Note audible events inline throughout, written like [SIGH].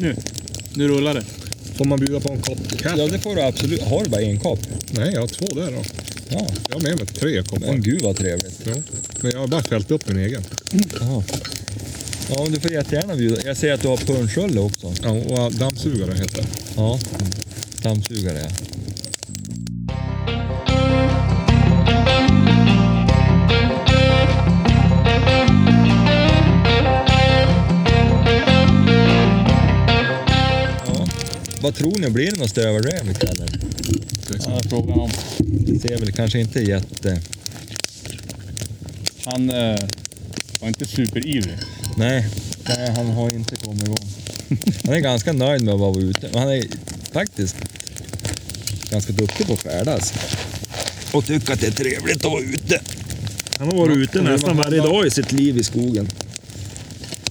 Nu. Nu rullar det. Får man bjuda på en kopp kaffe? Ja, det får du absolut. Har du bara en kopp? Nej, jag har två där då. Ja. Jag har med mig tre koppar. Men gud vad trevligt. Ja. Men jag har bara fällt upp min egen. Jaha. Ja, du får jättegärna bjuda. Jag ser att du har punschrulle också. Ja, och dammsugare heter det. Ja. Dammsugare. Ja. Vad tror ni, blir det något stövelräv ikväll? eller? Ja, frågan om. Det ser väl kanske inte jätte... Han eh, var inte superivrig. Nej, nej, han har inte kommit igång. Han är ganska nöjd med att vara ute. Men han är faktiskt ganska duktig på att färdas. Och tycker att det är trevligt att vara ute. Han har varit ute nästan varje dag i sitt liv i skogen.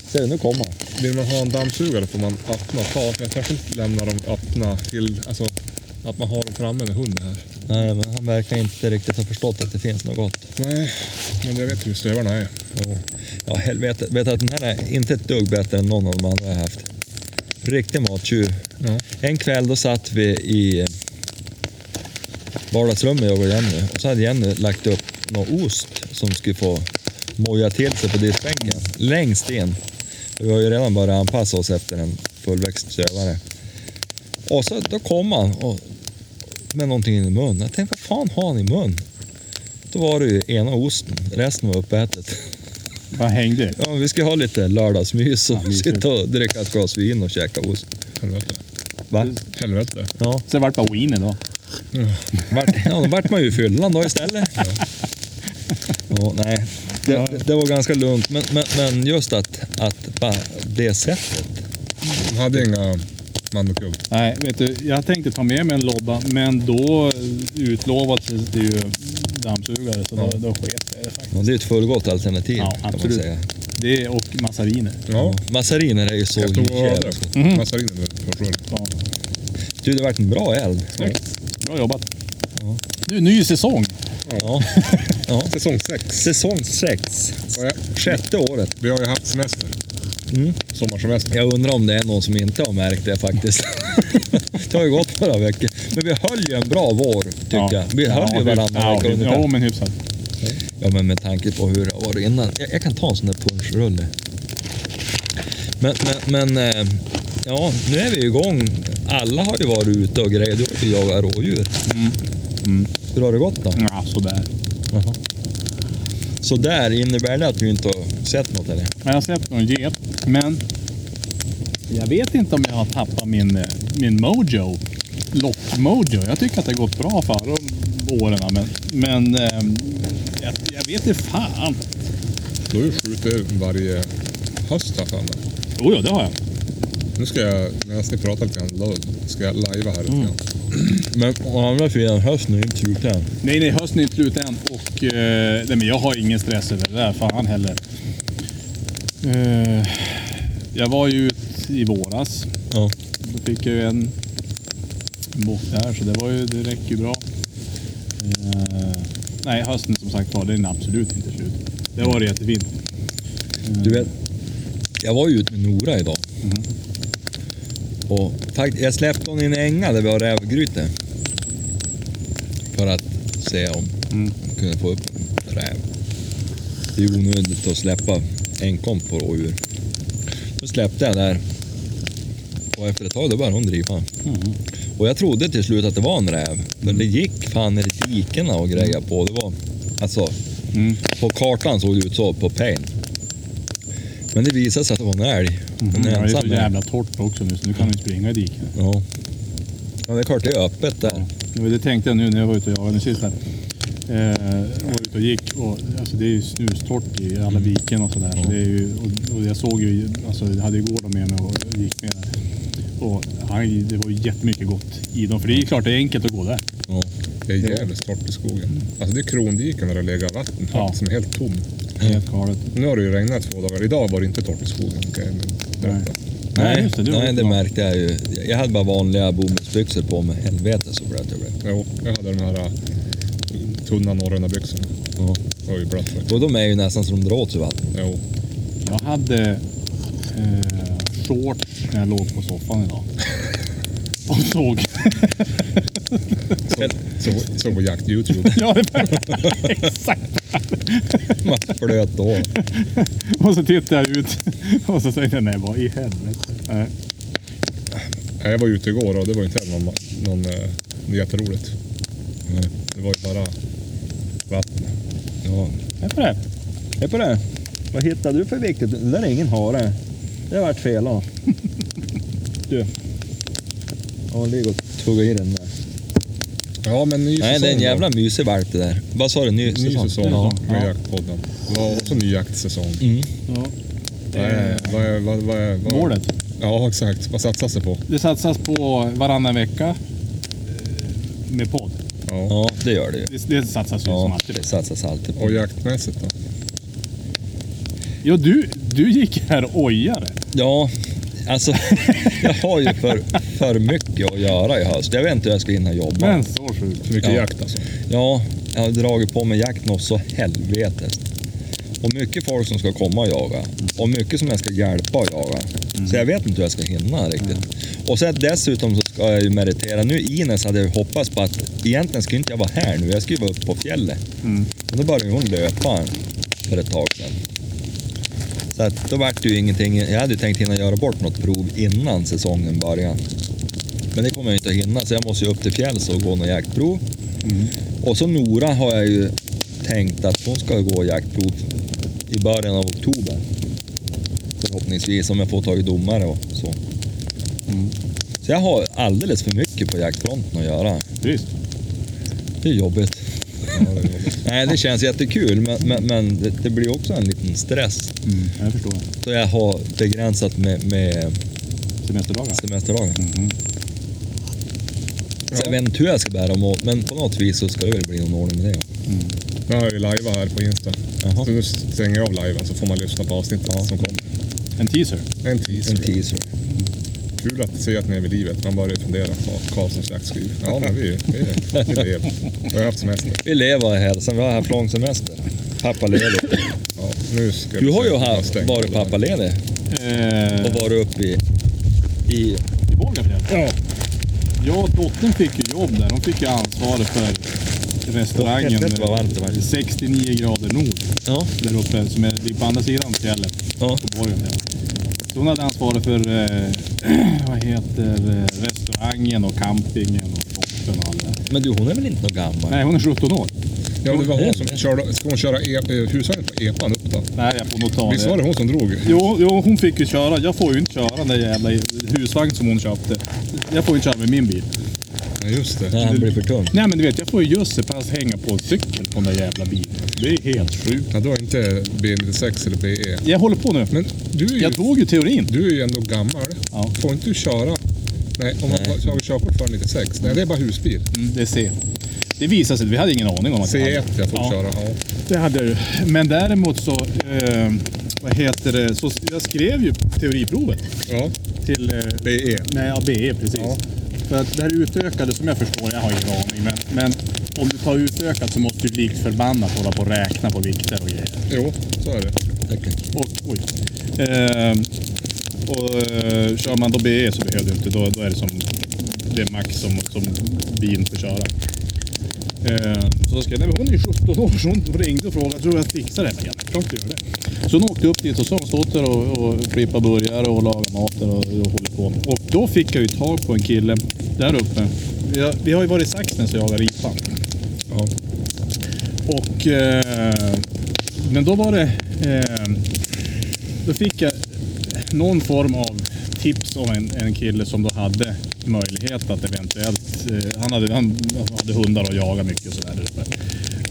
Ser du, nu kommer han. Vill man ha en dammsugare får man öppna och ta. Jag kanske inte lämnar dem öppna till... Alltså, att man har dem framme med hunden här. Nej, men han verkar inte riktigt ha förstått att det finns något. Nej, men jag vet hur stövarna är. Ja, helvete. Vet du att den här är inte ett dugg bättre än någon av de andra jag har haft. Riktig mattjuv. Ja. En kväll då satt vi i vardagsrummet jag och Jenny och så hade Jenny lagt upp någon ost som skulle få moja till sig på diskbänken längst in. Vi har ju redan börjat anpassa oss efter en fullväxt stövare. Och så då kom han och, med någonting i munnen. Jag tänkte, vad fan har han i mun? Då var det ju ena osten, resten var uppätet. Vad hängde? Ja, vi ska ha lite lördagsmys och Ja, sitta och dricka ett glas vin och käka ost. Helvete. Va? Helvete. Ja, Så det vart bara wiener då. ja, då vart man ju fyllan då istället. Ja. Nej, det, Ja. det var ganska lugnt. Men, men, men just att, att bara det sättet. De hade inga mandelkubb. Nej, vet du, jag tänkte ta med mig en lobba, men då utlovades det ju dammsugare, så då, då sket det faktiskt. Ja, det är ett fullgott alternativ Ja, kan man absolut. säga. Det och massariner. Ja, Massariner är ju så gott. Mhm. Massariner du. Ja, Du, det vart en bra eld. bra jobbat. Ja. Du, ny säsong. Ja. ja. [LAUGHS] Säsong sex. Säsong sex. Och jag, Sjätte året. vi har ju haft semester. Mm. Sommarsemester. Jag undrar om det är någon som inte har märkt det faktiskt. [LAUGHS] det har ju gått några veckor. Men vi höll ju en bra vår, tycker jag. Vi höll ju varannan ja, vecka ja, ungefär. ja, men hyfsat. Ja, men med tanke på hur det har varit innan. Jag, jag kan ta en sån där punschrulle. Men, men, men eh, ja, nu är vi igång. Alla har ju varit ute och grejat. Du har ju jagat rådjur. Mm. Mm. Hur har det gått då? Ja, sådär. Jaha. Så där innebär det att du inte har sett något eller? Jag har släppt någon get, men jag vet inte om jag har tappat min, eh, min mojo. Lock-mojo. Jag tycker att det har gått bra förra åren, men, men ehm, jag, jag vet inte fan. Du har ju skjutit varje höst har jag för. Jo, ja, det har jag. Nu ska jag, medan ni pratar lite grann, då ska jag lajva här lite Mm. Men å andra sidan, hösten är inte slut än. Nej, nej, hösten är inte slut än och eh, nej, men jag har ingen stress över det där, fan heller. Eh, jag var ju ut i våras. Ja. Då fick jag ju en bock där, så det, var ju, det räcker ju bra. Eh, nej, hösten som sagt var, den är absolut inte slut. Det var jättefint. Eh, Du vet, jag var ju ute med Nora idag. Mhm. Och jag släppte hon i en änga där vi har rävgryte. För att se om Mm. jag kunde få upp räv. Det är onödigt att släppa enkom på rådjur. Då släppte jag där. Och efter ett tag då började hon driva. Mhm. Och jag trodde till slut att det var en räv. Men det gick fan i dikena och grejer på. Det var, alltså, Mm. på kartan såg det ut så på Pain. Men det visade sig att det var en älg. Mhm. En Ja, det är så ensam jävla torrt också nu, så nu kan inte springa i diket. Ja. ja, det är klart det är öppet där. Ja, det tänkte jag nu när jag var ute och jagade nu sist. Här. Eh, var ute och gick och alltså det är ju snustort i alla diken och sådär. Så det är ju, och, och jag såg ju, alltså jag hade ju gården med mig och gick med där. Och han, det var ju jättemycket gott i dem. För det är ju klart det är enkelt att gå där. Ja. Det är jävligt torrt i skogen. Alltså det är krondiken där det legat vatten Ja. som är helt tom. Helt galet. Nu har det ju regnat två dagar. Idag var det inte torrt i skogen. Jag berätta. Nej, just det, det nej, det märkte jag ju. Jag hade bara vanliga bomullsbyxor på mig. Helvete så blöt jag blev. Jo, jag hade de här äh, tunna norröna byxorna. Ja. Det var ju blött faktiskt. Och de är ju nästan som de drar åt sig vatten. Jo. Jag hade eh, short när jag låg på soffan idag. Såg. Så, så på jakt Youtube. [LAUGHS] ja, det var exakt. Man flöt då. Och så tittade jag ut och så tänkte jag, nej vad i helvete. Nej. Jag var ute igår och det var inte heller någon, någon, eh, något jätteroligt. Nej. Det var ju bara vatten. Ja. Hej på det. Hej på det. Vad hittade du för viktigt? Det där är ingen hare. Det har varit fel då. [LAUGHS] Du. Ja, ligger och tuggar i den där. Ja, men ny Nej, säsong. det är en jävla mysig valp det där. Vad sa du? Ny, Ny säsong Ja. med Ja. jaktpodden. Det var också ny jaktsäsong. Mm. Ja. Vad är, vad är, vad, vad är, vad, Målet. Ja, exakt. Vad satsas det på? Det satsas på varannan vecka eh, med podd. Ja. ja, det gör det ju. Det, det satsas ju som Ja, alltid. det satsas alltid på. Och jaktmässigt då? Ja, du, du gick här och ojade. Ja, alltså [LAUGHS] jag har ju för, för mycket att göra i höst. Jag vet inte hur jag ska hinna jobba. Men så sjukt. För mycket Ja. jakt alltså? Ja, jag har dragit på mig jakt något så helvetes. Och mycket folk som ska komma och jaga. Och mycket som jag ska hjälpa att jaga. Så jag vet inte hur jag ska hinna riktigt. Och sen dessutom så ska jag ju meritera. Nu Ines hade jag hoppats på att egentligen skulle inte jag vara här nu. Jag skulle vara uppe på fjället. Mm. Och då började hon löpa för ett tag sedan. Så att då vart det ju ingenting. Jag hade tänkt hinna göra bort något prov innan säsongen börjar. Men det kommer jag inte att hinna så jag måste ju upp till fjälls och gå något jaktprov. Mm. Och så Nora har jag ju tänkt att hon ska gå jaktprov i början av oktober. Förhoppningsvis om jag får tag i domare och så. Mm. Så jag har alldeles för mycket på jaktfronten att göra. Visst. Det är jobbigt. Ja, det är jobbigt. [LAUGHS] Nej, det känns jättekul men, men, men det, det blir också en stress. Mm. Jag förstår. Så jag har begränsat med, med Semesterdagar. semesterdagar. Mhm. Så jag vet inte hur jag ska bära mig åt men på något vis så ska det väl bli någon ordning med det. Mm. Jag har ju live här på Insta. Jaha. Så nu stänger jag av liven så får man lyssna på avsnittet som kommer. En teaser. En teaser. En teaser. Kul att se att ni är vid livet. Man börjar fundera på Karlssons jaktskriv. Ja, men vi, vi, vi lever. Vi har haft semester. Vi lever i hälsan, vi har haft lång semester. Ja, nu ska Du har ju haft, varit det pappaledig Eh, och varit uppe i, i I Borgafjäll. Ja, Ja, dottern fick ju jobb där. Hon fick ju ansvaret för restaurangen. Helvete vad varmt det var. 69 grader nord. Ja, Där uppe, som är på andra sidan fjället. ja. På Borgafjäll. Så hon hade ansvaret för, eh, [CLEARS THROAT] vad heter restaurangen och campingen och shoppen och allt det där. Men du, hon är väl inte någon gammal? Nej, hon är 17 år. Ja det var hon som körde. Ska hon köra e, eh, hushållet på epan upp då? Nej, jag får nog ta Visst var det hon som drog? Jo, jo, hon fick ju köra. Jag får ju inte köra den där jävla husvagn som hon köpte. Jag får ju inte köra med min bil. Ja, just det. Nej, han blir för tung. Nej, men du vet, jag får ju just så pass hänga på en cykel på den där jävla bilen. Det är helt sjukt. Ja, du har inte B96 eller BE. Jag håller på nu. Men du är ju, Jag tog ju teorin. du är ju ändå gammal. Ja. Får inte du köra? Nej, om man Nej. har körkort före 96. Nej, det är bara husbil. Mm, det är C. Det visade sig, vi hade ingen aning om att jag C1 hade. jag får Ja. köra. Ja. Det hade jag ju. Men däremot så, eh, vad heter det, så jag skrev ju teoriprovet ja. till eh, BE. Nej, ja, BE precis. Ja. För att det här utökade som jag förstår, jag har ingen aning, men, men om du tar utökat så måste du likt förbannat hålla på och räkna på vikter och grejer. Jo, så är det. Tack. Och, oj. Ehm, och eh, kör man då BE så behöver du inte, då, då är det som det är max som, som bilen får köra. Ehm, så då ska jag, hon är ju 17 år så hon ringde och frågade, tror du jag fixar det? Men ja, klart du gör det. Så hon åkte upp dit och så har hon stått där och, och klippat burgare och lagat mat där och, och hållit på. Och då fick jag ju tag på en kille där uppe. Vi har, vi har ju varit i Saxnäs och jagat ripa. Ja. Och, eh, men då var det... Eh, då fick jag någon form av tips av en, en kille som då hade möjlighet att eventuellt... Eh, han, hade, han hade hundar och jagade mycket och sådär.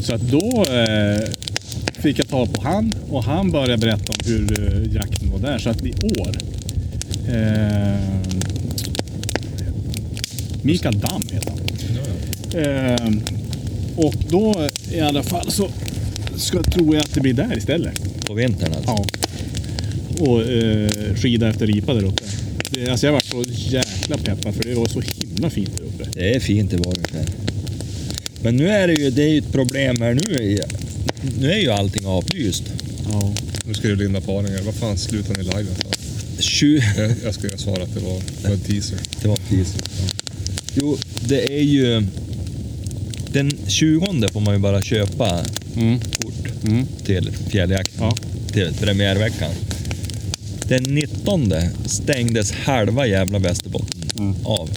Så att då eh, fick jag ta på han och han började berätta om hur eh, jakten var där. Så att i år... Eh, Mikael Damm heter han. Eh, och då i alla fall så ska, tror jag att det blir där istället. På vintern alltså? Ja. Och eh, skida efter ripa där uppe. Det, alltså jag var så jäkla peppad för det var så himla fint där uppe. Det är fint i Borgafjäll. Men nu är det ju, det är ju ett problem här nu. är- Nu är ju allting avlyst. Ja. Nu ska du linda parningar. Vad fan slutar ni liven för? Tju- Jag, jag skulle svara att det var, det var en teaser. Det var teaser. Jo, det är ju... Den 20 får man ju bara köpa Mm. kort Mm. till fjälljakt. Ja. Till premiärveckan. Den 19 stängdes halva jävla Västerbotten Mm. av.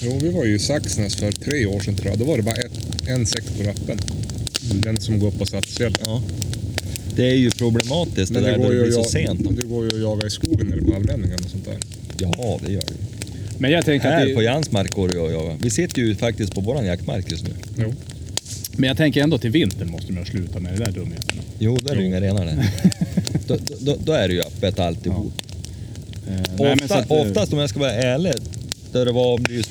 Jo, vi var ju i Saxnäs för tre år sedan tror jag. Då var det bara ett, en sektor öppen. Den som går upp på Stadsfjället. Ja. Det är ju problematiskt det där när det ju blir så att ja- sent. det går ju att jaga i skogen när det är på avbränningen och sånt där. Ja, det gör det. Men jag tänker att Här det, på Jans mark går det ju att jaga. Vi sitter ju faktiskt på våran jaktmark just nu. Jo. men jag tänker ändå till vintern måste man sluta med det där dumheterna. Jo, där är det inga renar [LAUGHS] där. då, då, då är det ju öppet alltihop. Eh, nej, men så Ofta, att, eh, oftast om jag ska vara ärlig, där det var avlyst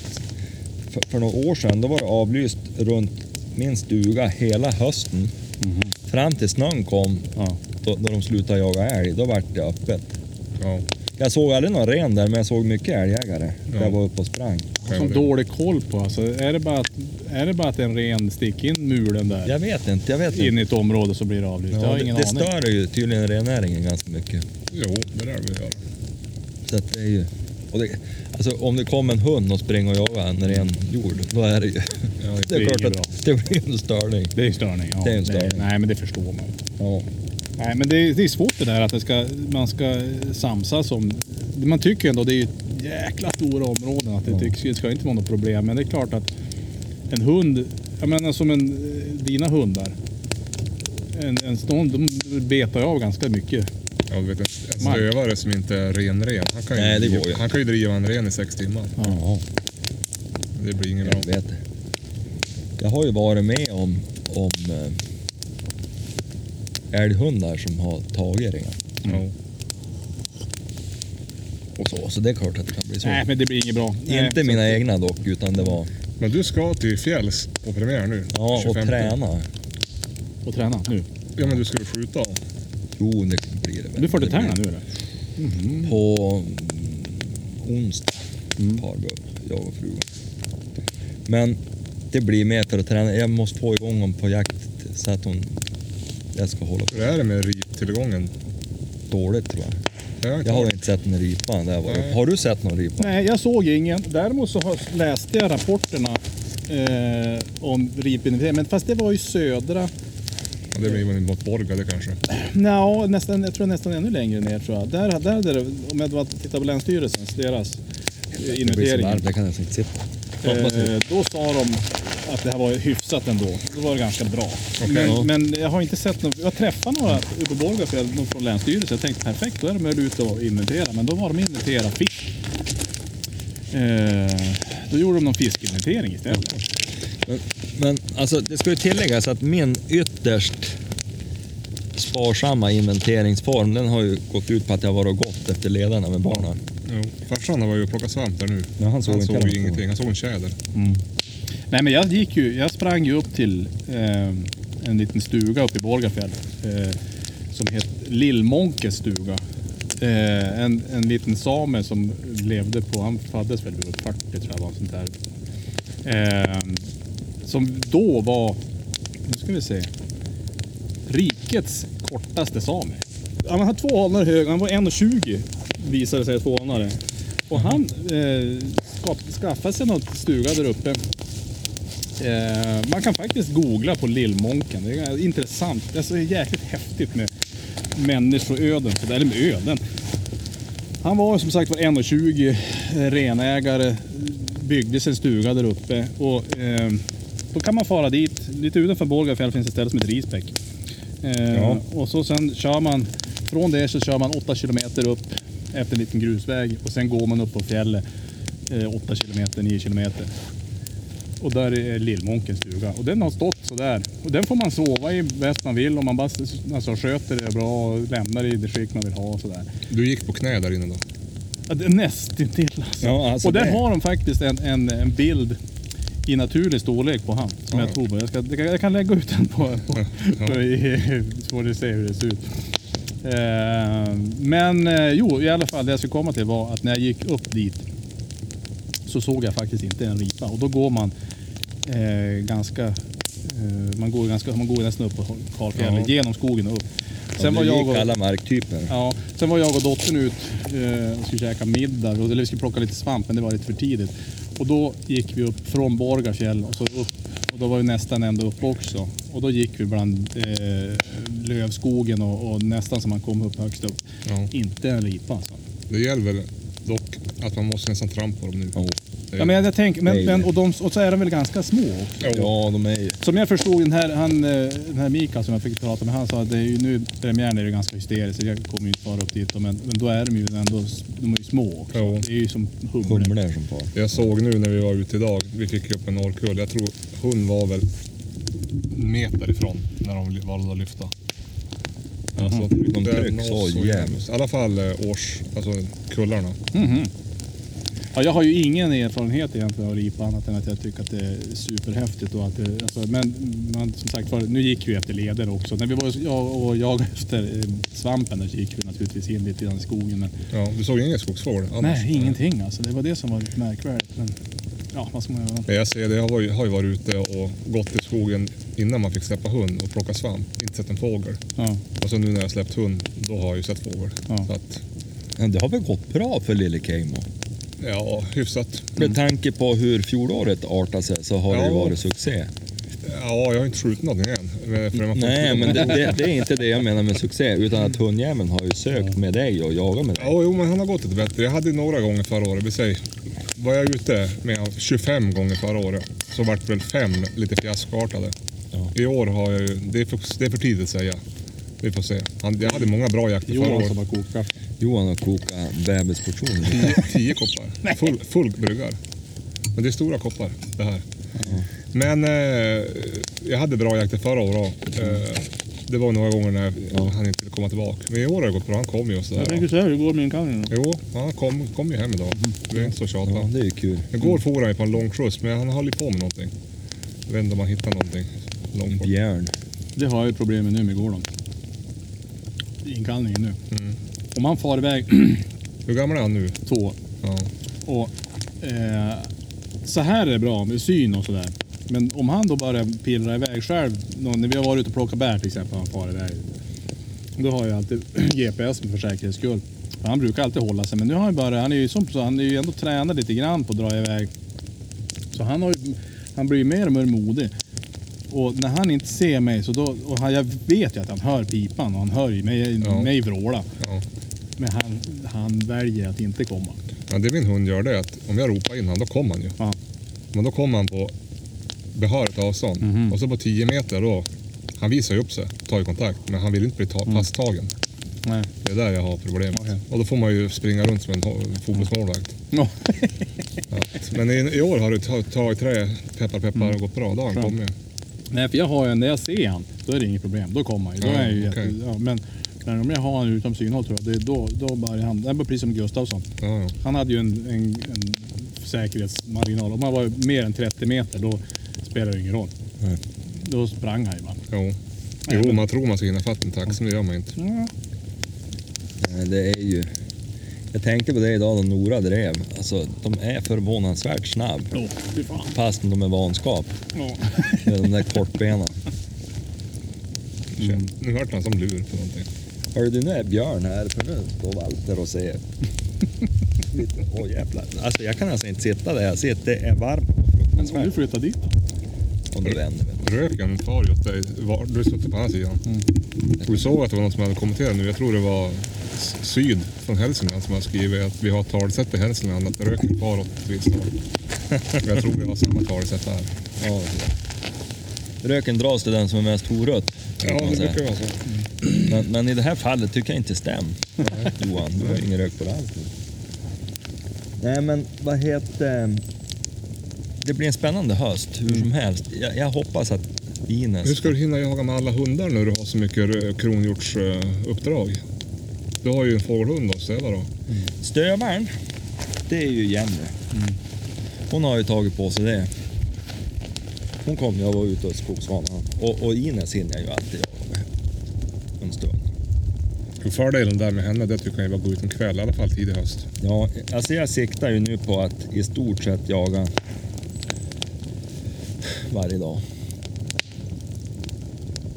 för, för några år sedan, då var det avlyst runt min stuga hela hösten. Mhm. Fram till snön kom, Ja. då, då de slutade jaga älg, då vart det öppet. Ja. Jag såg aldrig någon ren där, men jag såg mycket älgjägare. Ja. Jag var uppe och sprang. Som jag det. dålig koll på alltså. Är det bara att, är det bara att en ren sticker in mulen där Jag vet inte, jag vet in inte. i ett område så blir det avlyst? jag Ja, har det, ingen det aning. stör ju tydligen rennäringen ganska mycket. Jo, det där jag göra. Så att det är ju... Och det, alltså om det kommer en hund och springer och jagar en ren jord, då är det ju... Ja, Det [LAUGHS] det är klart att det blir en störning. Det är en störning. Ja. Det är en störning. nej, men det förstår man. Ja. Nej, men det är, det är svårt det där att det ska, man ska samsas om... Man tycker ändå det är jäkla stora områden att det, tycks, det ska inte vara något problem. Men det är klart att en hund, jag menar som en, dina hundar. En, en sån, de betar av ganska mycket. Ja, du vet, en stövare som inte är ren-ren, han kan ju, Nej, det driva- går ju. han kan ju driva en ren i sex timmar. ja. Det blir inget bra. Jag vet det. Jag har ju varit med om, om eh, älghundar som har tagit ren. Ja. Och så, så det är klart att det kan bli så. Nej, men det blir inget bra. Nej, Inte mina egna dock, utan det var Men du ska till fjälls på premiär nu? ja, och 25. träna. Och träna nu. Ja, men du skulle skjuta Jo, det blir det väl. Du får Det tärna nu eller? På mm, onsdag har vi jag och frugan. Men det blir mer för att träna. Jag måste få igång honom på jakt så att hon... Jag ska hålla på Hur är det med riptillgången? dåligt tror jag. Jag har inte Jag har hört. inte sett en ripa där Nej. Har du sett någon ripa? Nej, jag såg ingen. Däremot så läste jag rapporterna eh, om ripinventering. Men fast det var ju södra Ja, det blir väl mot Borga det kanske. Nja, nästan, jag tror nästan ännu längre ner tror jag. Där, där, där om jag tittar på Länsstyrelsens, deras eh, inventering. jag kan ens inte sitta. Eh, då sa de att det här var hyfsat ändå. Då var det ganska bra. Okej. men, men jag har inte sett något. Jag träffade några uppe på Borgafjäll någon från Länsstyrelsen. Jag tänkte perfekt, då är de väl ute och inventera. Men då var de inventera fisk. Eh, då gjorde de någon fiskinventering istället. Men, alltså, det ska ju tilläggas att min ytterst sparsamma inventeringsform, den har ju gått ut på att jag var och gått efter ledarna med barnen. Jo. Farsan var ju och plockade svamp där nu. Ja, han såg han inte såg ju ingenting. Han såg en tjäder. Nej men jag gick ju, jag sprang ju upp till eh, en liten stuga uppe i Borgafjäll. Eh, som heter Lillmonkes stuga. Eh, en, en liten same som levde på, han föddes väl vid 40 tror jag var sånt där. Som då var, nu ska vi se, rikets kortaste same. Han har två alnar hög, han var 1,20 visade sig två alnar. Och han eh, skaffade sig något stuga där uppe. Eh, man kan faktiskt googla på Lillmonken. Det är intressant. Det är så jäkligt häftigt med människoöden. Så där, eller med öden. Han var som sagt var 1,20 eh, renägare. Byggde sin stuga där uppe. Och, eh, då kan man fara dit. Lite utanför Borgafjäll finns ett ställe som heter Risbäck. Eh, Ja. Och så sen kör man, från det så kör man 8 kilometer upp efter en liten grusväg och sen går man upp på fjället eh, 8 kilometer, 9 kilometer. Och där är Lillmonkens stuga. Och den har stått sådär. Och den får man sova i bäst man vill om man bara alltså, sköter det bra och lämnar i det skick man vill ha och sådär. Du gick på knä där inne då? Ja, det Nästintill alltså. Ja, alltså och där det- har de faktiskt en, en, en bild i naturlig storlek på han som Ja. jag på. Jag, ska, jag kan- jag kan lägga ut den på, [LAUGHS] på, på i, så får ni se hur det ser ut. Eh, men eh, jo, i alla fall det jag skulle komma till var att när jag gick upp dit så såg jag faktiskt inte en ripa och då går man eh, ganska eh, man går, ganska, man går nästan upp på kalfjället Ja. genom skogen och upp. Sen var jag och, alla marktyper. ja, sen var jag och dottern ut eh, och skulle käka middag. Eller vi skulle plocka lite svamp, men det var lite för tidigt. Och då gick vi upp från Borgafjäll och så upp. Och då var vi nästan ända upp också. Och då gick vi bland eh, lövskogen och, och nästan som man kom upp högst upp. Ja. Inte en ripa alltså. Det gäller väl dock att man måste nästan trampa dem nu. Ja. Ja, men jag, jag tänker, men, men, och, de, och så är de väl ganska små också. Ja, de är ju... Som jag förstod den här, han, eh, den här Mikael som jag fick prata med, han sa att det är ju nu premiären är ju ganska hysterisk. så Jag kommer ju inte fara upp dit men, men då är de ju ändå de är ju små också. Jo. Det är ju som humlor. humlor som far. Jag såg nu när vi var ute idag, vi fick upp en norrkull. Jag tror hon var väl en meter ifrån när de valde att lyfta. Alltså, De det är trycks något så jävligt. I alla fall eh, års, alltså kullarna. Mhm. Ja, jag har ju ingen erfarenhet egentligen av ripa annat än att jag tycker att det är superhäftigt. Och att det, alltså, men man, som sagt var, nu gick vi efter leder också. När vi var jag och jagade efter eh, svampen där så gick vi naturligtvis in lite grann i skogen. Men, Ja, du såg ingen skogsfågel nej, ingenting alltså. Det var det som var lite märkvärdigt. Men, ja, vad ska man göra? Jag ser det, jag har ju, har ju varit ute och gått i skogen innan man fick släppa hund och plocka svamp. Inte sett en fågel. Ja. Och så nu när jag släppt hund, då har jag ju sett fågel. Ja. Så att, det har väl gått bra för lille Keimo? Ja, hyfsat. Med tanke på hur fjolåret artade sig så har det ju Ja. varit succé. Ja, jag har inte skjutit någonting än. Nej, men det, det, det är inte det jag menar med succé, utan att hundjäveln har ju sökt med dig och jagat med dig. Ja, jo, men han har gått lite bättre. Jag hade några gånger förra året. Vi säger, var jag ute med 25 gånger förra året så vart väl fem lite fiaskoartade. Ja. I år har jag ju, det är för, det är för tidigt att säga. Vi får se. Han, jag hade många bra jakter förra Johan året. som har kokat. Johan har kokat bebisportioner. [LAUGHS] Tio, tio koppar. [LAUGHS] Full, full bryggar. Men det är stora koppar det här. Men eh, jag hade bra jakter förra året. Eh, det var några gånger när han inte ville komma tillbaka. Men i år har det gått bra. Han kom ju och sådär. säga hur det går med min kanin. Jo, han kom, kom ju hem idag. Vi är inte så tjata. Ja, det är ju kul. Igår for han ju på en lång skjuts, men han håller på med någonting. Jag vet inte om han hittar någonting långt bort. Björn. Det har jag ju problem med nu med Gordon. Inkallningen nu. Mm. Om han far iväg [CLEARS THROAT] Hur gammal är han nu? två Ja. och eh, så här är det bra med syn och sådär. Men om han då börjar pillra iväg själv, när vi har varit ute och plockat bär till exempel, han far iväg. Då har jag alltid [CLEARS THROAT] GPS för säkerhets skull. För Han brukar alltid hålla sig, men nu har han bara, han är ju som så, han är ju ändå tränad lite grann på att dra iväg. Så han, har han blir ju mer och mer modig. Och när han inte ser mig, så då, och han, jag vet ju att han hör pipan och han hör ju mig, Ja. mig vråla. Ja. Men han, han väljer att inte komma. ja. Det min hund gör det är att om jag ropar in honom, då kommer han ju. Ja. Men då kommer han på behörigt avstånd. Mhm. Och så på 10 meter då, han visar ju upp sig, tar ju kontakt, men han vill inte bli ta- fasttagen. Nej. Det är där jag har problemet. Okej. Och då får man ju springa runt som en ho- fotbollsmålvakt. Att- Men i, i år har det ta- tagit trä, peppar peppar, och gått bra. Då har han kommit. Nej, för jag har ju, när jag ser han, då är det inget problem. Då kommer han ju. Då Ja, är jag ju jätte, ja, men, men om jag har han utom synhåll tror jag, det är då, då börjar han. Det är bara precis som Gustafsson. Ja, ja. Han hade ju en, en, en säkerhetsmarginal. Om han var mer än 30 meter, då spelar det ingen roll. Nej. Då sprang han ju bara. Jo. Jo, man tror man ska hinna fatt en tax, men det gör man inte. Ja. Nej, Det är ju... Jag tänkte på det idag då Nora drev. Alltså, de är förvånansvärt snabb. Fy fan. Fast de är vanskap. Ja. Med de där kortbenen. Mm. Nu hörde han som lur på någonting. Hörru du, nu är Björn här för nu står Walter och ser. [LAUGHS] Lite- Åh jävlar. Alltså jag kan alltså inte sitta där jag sitter. Det är varmt och Men om du fruktansvärt. flyttar dit då? Och då vänder vi. Röken far ju åt dig. Du sitter på andra sidan. Och vi såg att det var någon som hade kommenterat nu. Jag tror det var Syd från Hälsingland som har skrivit att vi har ett talesätt i Hälsingland att röken far åt ett visst håll. [LAUGHS] Jag tror vi har samma talesätt här. Ja. Röken dras till den som är mest horött. Ja, det brukar vara så. Men, men i det här fallet tycker jag inte stämmer. Johan, du har ingen rök på det alls. Nej men vad heter... Det blir en spännande höst hur som helst. Jag, jag hoppas att Ines... Hur ska du hinna jaga med alla hundar när du har så mycket kronhjortsuppdrag? Du har ju en fågelhund att ställa då. Stövaren, det är ju Jenny. Hon har ju tagit på sig det. Hon kom ju och var ute och skogsvana. Och, och Ines hinner jag ju alltid jaga med. En stund. Och Fördelen där med henne det jag är att gå ut en kväll, i alla fall tidig höst. Ja, alltså jag siktar ju nu på att i stort sett jaga varje dag.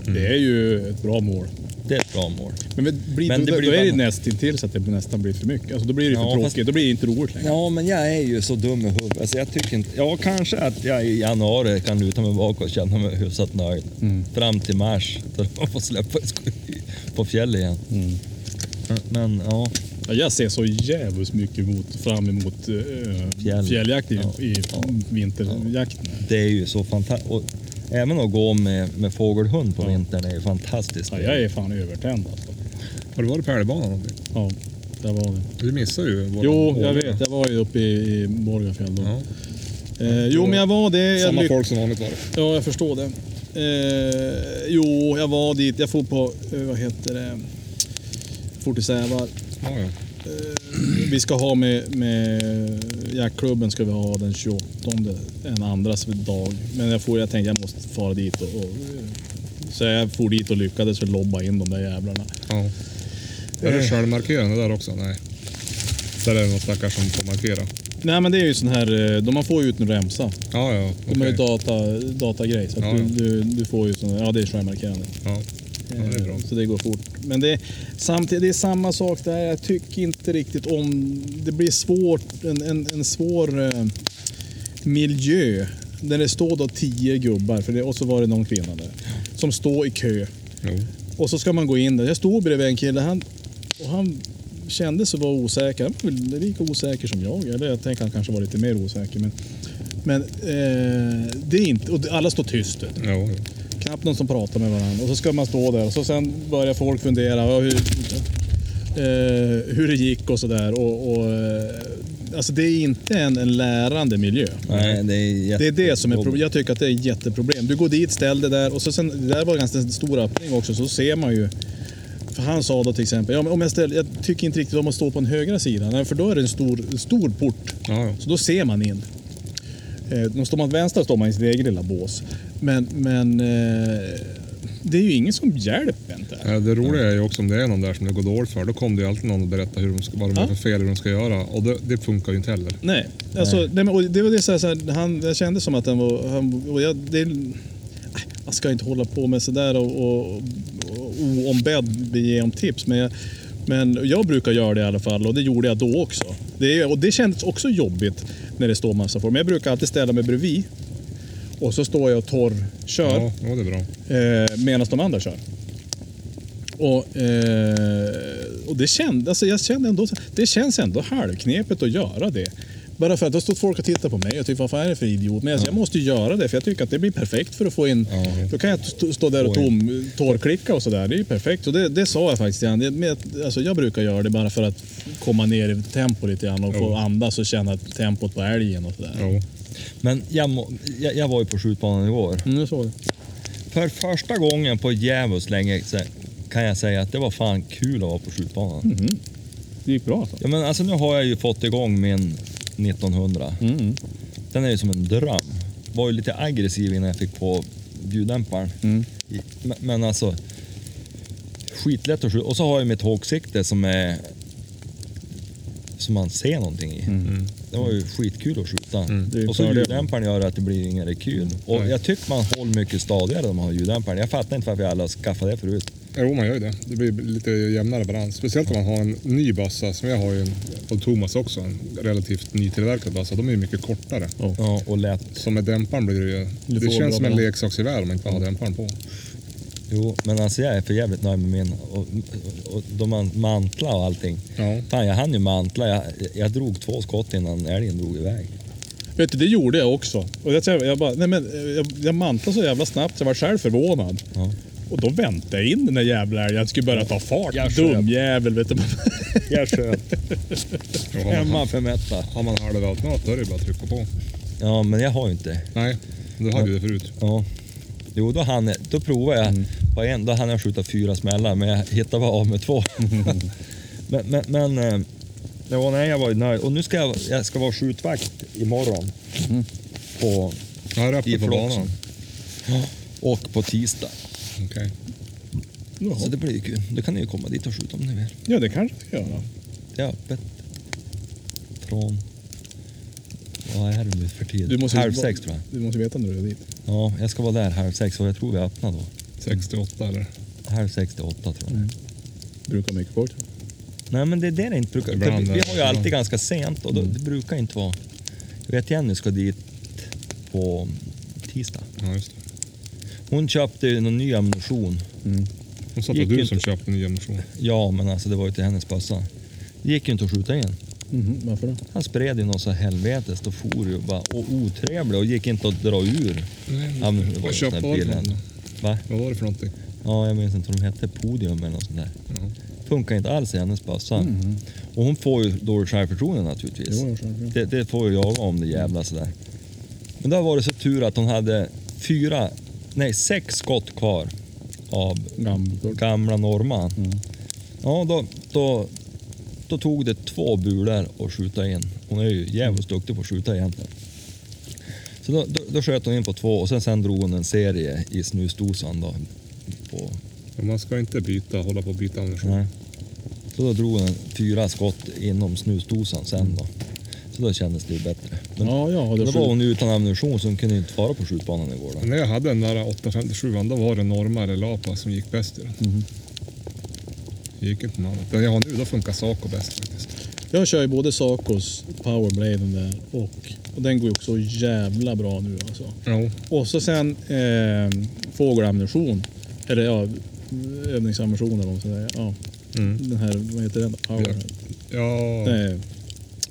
Det är ju ett bra mål. Det är ett bra mål. Men, blir, Men det då, blir då är det nästintill så att det nästan blir för mycket. Alltså, då blir det för Ja, tråkigt. fast- Då blir det inte roligt längre. Ja, men jag är ju så dum i huvudet. Alltså jag tycker inte... Ja, kanske att jag i januari kan luta mig bakåt och känna mig hyfsat nöjd. Mm. Fram till mars, då man [LAUGHS] får släppa på fjället igen. Mm. Men, ja, Ja, jag ser så jävligt mycket emot, fram emot uh, Fjäll. fjälljakt i, Ja. i Ja. vinterjakten. det är ju så fantastiskt. Även att gå med, med fågelhund på Ja. vintern är ju fantastiskt. Ja, jag är fan övertänd alltså. Har du varit på älgbanan någonting? Ja, där var det. Du missar ju våran Jo, jag årliga. vet. Jag var ju uppe i, i Borgafjäll då. Ja. Eh, jo, men jag var det. Jag Samma lyck- folk som vanligt var det. Ja, jag förstår det. Eh, jo, jag var dit. Jag får på, eh, vad heter det, for till Sävar. Ja, ja. Eh, vi ska ha med, med jaktklubben ska vi ha den 28, en andras dag. Men jag, får, jag tänkte jag måste fara dit och, och så jag for dit och lyckades väl lobba in de där jävlarna. ja. Är det självmarkerande där också? Nej. Så är det någon stackars som får markera. Nej men det är ju sån här, eh, de man får ju ut en remsa. Ja, ja. De har ju data, datagrej så Ja, du, du, du får ju sån ja det är skärmarkerande. Ja. Ja, det är Så det går fort. Men det, samtidigt, det är samma sak där. Jag tycker inte riktigt om... Det blir svårt, en, en, en svår eh, miljö. Där det står då tio gubbar, för det, och så var det någon kvinna där. Som står i kö. Jo. Och så ska man gå in där. Jag stod bredvid en kille han, och han kände sig vara osäker. Han var väl lika osäker som jag. Eller jag tänker han kanske var lite mer osäker. Men, men eh, det är inte... Och alla står tyst. jo. Knappt någon som pratar med varandra. Och så ska man stå där och så sen börjar folk fundera hur, eh, hur det gick och sådär. Och, och, eh, alltså det är inte en, en lärande miljö. Nej, det är Det är det som är problemet. Jag tycker att det är ett jätteproblem. Du går dit, ställ dig där och så sen, det där var en ganska stor öppning också, så ser man ju. För han sa då till exempel, ja, om jag, ställer, jag tycker inte riktigt om att stå på den högra sidan, för då är det en stor, stor port. Ja. Så då ser man in. Eh, står man vänster står man i sitt eget lilla bås. Men, men eh, det är ju ingen som hjälper inte. Ja, Det roliga är ju också om det är någon där som det går dåligt för. Då kommer det ju alltid någon och berättar hur de ska, vad de gör för fel, hur de ska göra. Och det, det funkar ju inte heller. Nej, alltså, nej. och det var det så här, så här, han, jag kände som att han var... Han, och jag, det, nej, man ska inte hålla på med sådär och, och, och oombedd ge om tips. Men jag, men jag brukar göra det i alla fall och det gjorde jag då också. Det, och det kändes också jobbigt när det står massa folk. Men jag brukar alltid ställa mig bredvid. Och så står jag och torrkör. Ja, ja, det är bra. eh, medan de andra kör. Och, eh, och det, kände, alltså jag kände ändå, det känns ändå halvknepigt att göra det. Bara för att då stod folk och tittade på mig och tyckte vad fan är det för idiot? Men alltså, jag måste ju göra det för jag tycker att det blir perfekt för att få in... Ja. Då kan jag stå, där och tom, torrklicka och sådär. Det är ju perfekt. Och det, det sa jag faktiskt han. Det- Alltså, jag brukar göra det bara för att komma ner i tempo lite grann och få andas och känna tempot på älgen och sådär. Jo. Men jag, må, jag, jag var ju på skjutbanan igår. Mm, jag såg det. För första gången på jävligt länge så kan jag säga att det var fan kul att vara på skjutbanan. Mhm. Det gick bra alltså. Ja, men alltså, nu har jag ju fått igång min 1900. Mm. Den är ju som en dröm. Var ju lite aggressiv innan jag fick på ljuddämparen. Mm. I- Men, men alltså, skitlätt att skjuta. Och så har jag mitt hågsikte som är som man ser någonting i. Mm. Det var ju skitkul att skjuta. Det är Och så ljuddämparen gör att det blir ingen rekyl. Och Nej. jag tycker man håller mycket stadigare om man har ljuddämparen. Jag fattar inte varför har skaffat det förut. Jo, man gör ju det. Det blir lite jämnare balans. Speciellt om man har en ny bassa, som jag har ju och Thomas också, en relativt nytillverkad bassa. De är ju mycket kortare. Ja, och lätt. Så med dämparen blir det ju... Det känns som en leksaksgevär om man inte har dämparen på. Jo, men alltså jag är för jävligt nöjd med min. Och, och de man mantla och allting. Ja. Fan, jag hann ju mantla. Jag, jag drog två skott innan älgen drog iväg. Vet du, det gjorde jag också. Och jag, jag, bara, nej men, eh, jag, jag mantlade så jävla snabbt så jag var själv förvånad. Ja. Och då väntade jag in den där jävla älgen. Jag skulle börja ta fart. Jag sköt. Dum jävel vet du. [LAUGHS] Jag sköt. [LAUGHS] Jo, har, man, Hemma för mätta. har man halvautomat då är det bara att trycka på. Ja, men jag har ju inte. Nej, du hade ju det förut. Ja. Jo, då, hann då provade jag Mm. på en. Då hann jag skjuta fyra smällar, men jag hittade bara av med två. [LAUGHS] men men, men eh, ja, nej, jag var ju nöjd. Och nu ska jag, jag ska vara skjutvakt imorgon. Mm. På, Ja, det är I på banan. och på tisdag. Okej. Så det blir ju kul. Då kan ni ju komma dit och skjuta om ni vill. Ja, det kanske jag ska göra. Det är öppet. Från... Vad är det nu för tid? Du måste, halv sex tror jag. Du måste veta när du är dit. Ja, jag ska vara där halv sex och jag tror vi öppnar då. 68 eller? halv sex till åtta tror jag. Brukar mycket folk. Nej men det är det det inte brukar. Ibland, vi, har ju alltid ganska sent och då, Mm. det brukar inte vara... Jag vet Jenny ska dit på tisdag. Ja, just det. Hon köpte ju någon ny ammunition. Hon sa att det var du inte. som köpte ny ammunition. Ja men alltså det var ju till hennes bössa. Det gick ju inte att skjuta in. Mhm, varför då? Han spred ju något så helvetes. Då for ju bara och otrevlig och gick inte att dra ur. Vad köpte var det? Va? Vad var det för någonting? Ja, jag minns inte vad de hette. Podium eller något sånt där. Ja. Funkar inte alls i hennes bössa. Och hon får ju dåligt självförtroende naturligtvis. Jo, Det, det får ju jag om det jävla sådär. Men då var det så tur att hon hade fyra, nej sex skott kvar av Gammalt. gamla norrman. Mm. Ja, då, då, då tog det två bulor att skjuta in. Hon är ju jävligt duktig på att skjuta egentligen. Så då, då, då sköt hon in på två och sen, sen drog hon en serie i snusdosan då. På, Men Man ska inte byta, hålla på och byta ammunition. nej. Så då drog hon en fyra skott inom snusdosan sen då. Så då kändes det ju bättre. Men Ja, ja. då var hon utan ammunition så hon kunde inte fara på skjutbanan igår. Då. Men När jag hade den där 857 då var det Norma eller Lapa som gick bäst i den. Mhm. Det gick inte något annat. Den jag har nu, då funkar Saco bäst faktiskt. Jag kör ju både Sacos Powerbladen där och, och den går ju också jävla bra nu alltså. Jo, Och så sen eh, fågelammunition. Eller ja, övningsammunition eller vad man ska säga. Ja, mm. den här, vad heter den? Powerhead. ja Nej,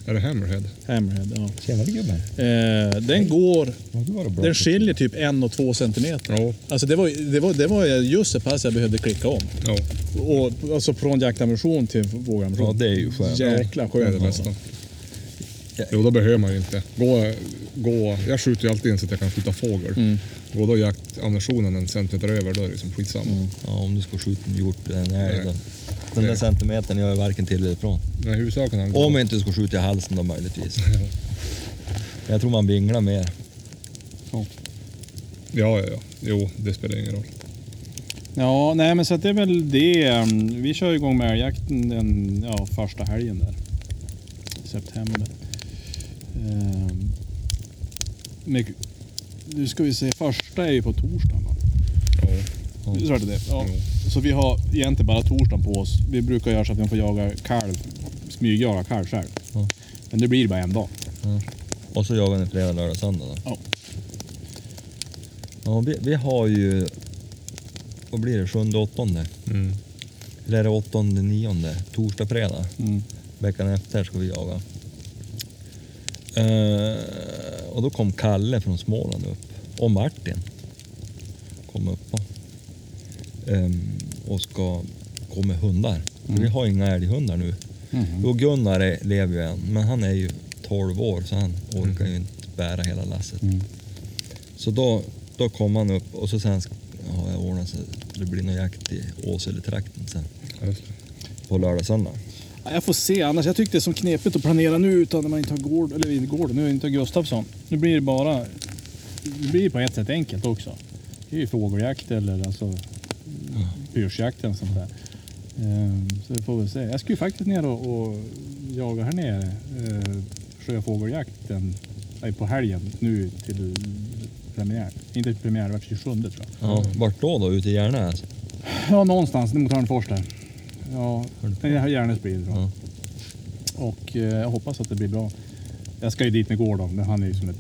är det Hammerhead? Hammerhead, ja. Tjenare gubben. Eh, den går, det var bra. den skiljer typ en och två centimeter. Ja, Alltså det var, det var, det var just så pass jag behövde klicka om. ja. Och, alltså från jaktammunition till Ja, vågammunition. det är ju skönt. Jäkla Det är skönt det alltså. bästa. Jo, då behöver man ju inte. Gå, gå, jag skjuter ju alltid in så att jag kan skjuta fågel. Mm. Går då jaktammunitionen en centimeter över, då är det liksom skitsamma. Ja, om du ska skjuta en hjort eller en älg. Nej. då. Den där Nej. centimetern gör jag varken till eller ifrån. Men huvudsaken gå. Om jag inte ska skjuta i halsen då möjligtvis. Jag tror man vinglar mer. Ja, ja, ja. Jo, det spelar ingen roll. Ja, nej men så att det är väl det. Mm, Vi kör igång med älgjakten den ja, första helgen där. i September. Ehm, men, nu ska vi se, första är ju på torsdagen va? Ja, Så är det det? Ja. jo. Så vi har egentligen bara torsdagen på oss. Vi brukar göra så att vi får jaga kalv, smygjaga kalv själv. Ja. Men det blir bara en dag. Och så jagar ni fredag, lördag, söndag då? Ja. Ja, vi, vi har ju... Vad blir det? Sjunde, åttonde? Mm. Eller är det åttonde, nionde? Torsdag, fredag? Mm. Veckan efter ska vi jaga. Eh, och då kom Kalle från Småland upp. Och Martin kom upp. Och, Ehm, och ska gå med hundar. Vi har inga älghundar nu. Mhm. Jo, Gunnar lever ju än, men han är ju 12 år så han orkar ju inte bära hela lasset. Mm. Så då, då kom han upp och så sen har jag ordnat så det blir någon jakt i Åseletrakten sen på lördag, söndag. Ja, Jag får se, annars jag tyckte det är så knepigt att planera nu utan när man inte har Gård, eller inte Gård, nu är inte Gustafsson. Nu blir det bara, det blir på ett sätt enkelt också. Det är ju fågeljakt eller alltså pyrschjakt eller sånt där. Ehm, Så vi får väl se. Jag ska ju faktiskt ner och, och jaga här nere. Eh, sjöfågeljakten eh, på helgen nu till premiär. Inte till premiär, det var 27 tror jag. Ja, vart då då? Ute i Järnäs? Ja, någonstans mot Hörnfors där. Ja, Järnäs blir det bra. Ja. Och eh, jag hoppas att det blir bra. Jag ska ju dit med Gordon, men han är ju som ett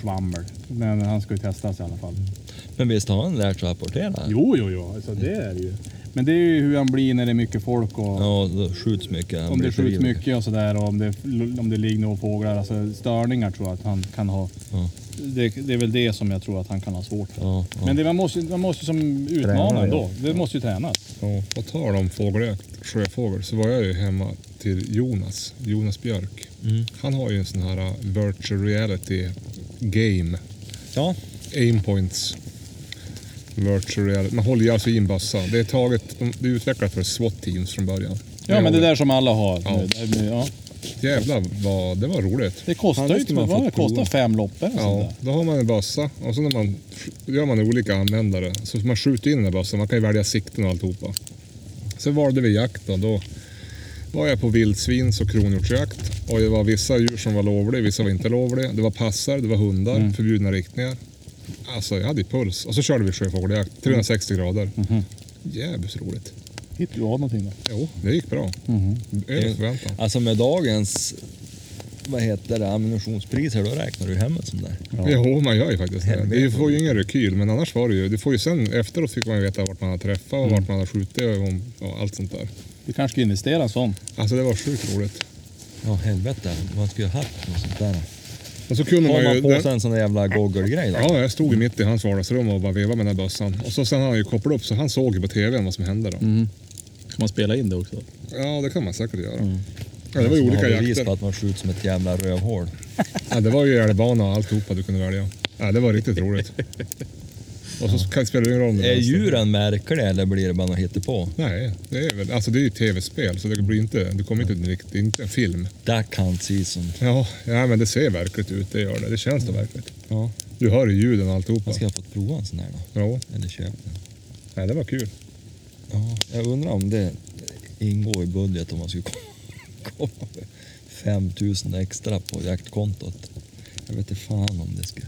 svammel. Men han ska ju testas i alla fall. Men visst har han lärt sig att rapportera? Jo, jo, jo, alltså det är det ju. Men det är ju hur han blir när det är mycket folk och Ja, då skjuts mycket. Han om det skjuts förivrig. mycket och sådär och om det, om det ligger några fåglar. Alltså störningar tror jag att han kan ha. Ja. Det, det är väl det som jag tror att han kan ha svårt för. Ja, ja. Men det, man måste man måste som Träna, utmana ändå. ja. Det måste ju tränas. Ja, på tal om fågeljakt, sjöfågel, så var jag ju hemma till Jonas, Jonas Björk. Mm. Han har ju en sån här virtual reality game. ja, Aimpoints. Virtual reality. Man håller ju alltså i en bössa. Det är taget, de- det är utvecklat för SWAT-teams från början. Ja, men det där som alla har. Ja. nu. Ja. Jävlar vad, det var roligt. Det kostar ju typ, vad det kostar fem loppor sånt Ja, där. då har man en bössa och så när man, gör man olika användare. Så man skjuter in den här bössan, man kan ju välja sikten och alltihopa. Så valde vi jakt då. då var jag på vildsvins och kronhjortsjakt. Och det var vissa djur som var lovliga, vissa var inte lovliga. Det var passar, det var hundar, Mm. förbjudna riktningar. Alltså jag hade ju puls. Och så körde vi sjöfågeljakt, 360 grader. Mhm. Jävligt roligt. Hittade du av någonting då? Jo, det gick bra. Mhm. Över förväntan. Alltså med dagens, vad heter det, ammunitionspriser, då räknar du hem en sån där. Ja. Jo, man gör ju faktiskt det. Du får ju ingen rekyl, men annars var det ju... Du får ju sen efteråt fick man ju veta vart man har träffat och vart man har skjutit och och allt sånt där. Vi kanske ska investera i en sån. Alltså det var sjukt roligt. Ja helvete, man skulle ha haft något sånt där. Och så kunde Har man man ju... på den- sig en sån där jävla goggle-grej? Ja, jag stod ju mitt i hans vardagsrum och bara vevade med den där bössan. Och så sen har han ju kopplat upp så han såg ju på tvn vad som hände då. Mm. Ska man spela in det också? Ja, det kan man säkert göra. Mm. Ja, det var ju olika jakter. på att man skjuter som ett jävla rövhål. [LAUGHS] Ja, det var ju älgbana och alltihopa du kunde välja. Ja, det var riktigt roligt. [LAUGHS] Och så kan- spelar det ingen roll om det Är djuren märkliga eller blir det bara något hittepå? Nej, det är väl, alltså det är ju tv-spel så det blir inte, det kommer inte det är inte en film. Duck Hunt Season. Ja, ja, men det ser verkligt ut, det gör det. Det känns då verkligt. Ja, Du hör ju ljuden och alltihopa. man ska ha fått prova en sån här då. Ja, Eller köpa den. nej, det var kul. Ja, jag undrar om det ingår i budget om man skulle komma med 5000 extra på jaktkontot. Jag vet inte fan om det skulle...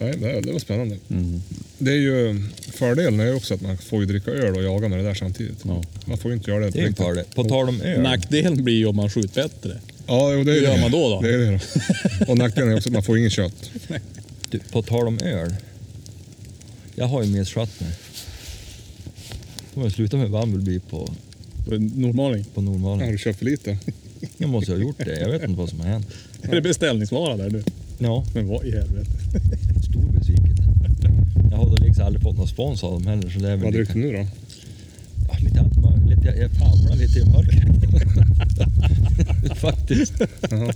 Nej, det, det var spännande. Mm. Det är ju, fördelen är ju också att man får ju dricka öl och jaga med det där samtidigt. Ja. Man får ju inte göra det. Det är en fördel. På tal om öl. Nackdelen blir ju om man skjuter bättre. Ja, jo, det är Hur det. gör man då då? Det är det då. Och nackdelen är också att man får ingen kött. Du, på tal om öl. Jag har ju misskött mig. Får jag sluta med Bumblebee på, Normaling. på Har normalen. du köpt för lite? Jag måste ha gjort det. Jag vet inte vad som har hänt. [LAUGHS] Är det beställningsvara där nu? Ja, Men vad i helvete? Har liksom aldrig fått någon spons av dem heller. Så det är väl Vad dricker du nu då? Ja, lite allt möjligt. Jag, jag famlar lite i mörkret. [LAUGHS] Faktiskt. Jaha.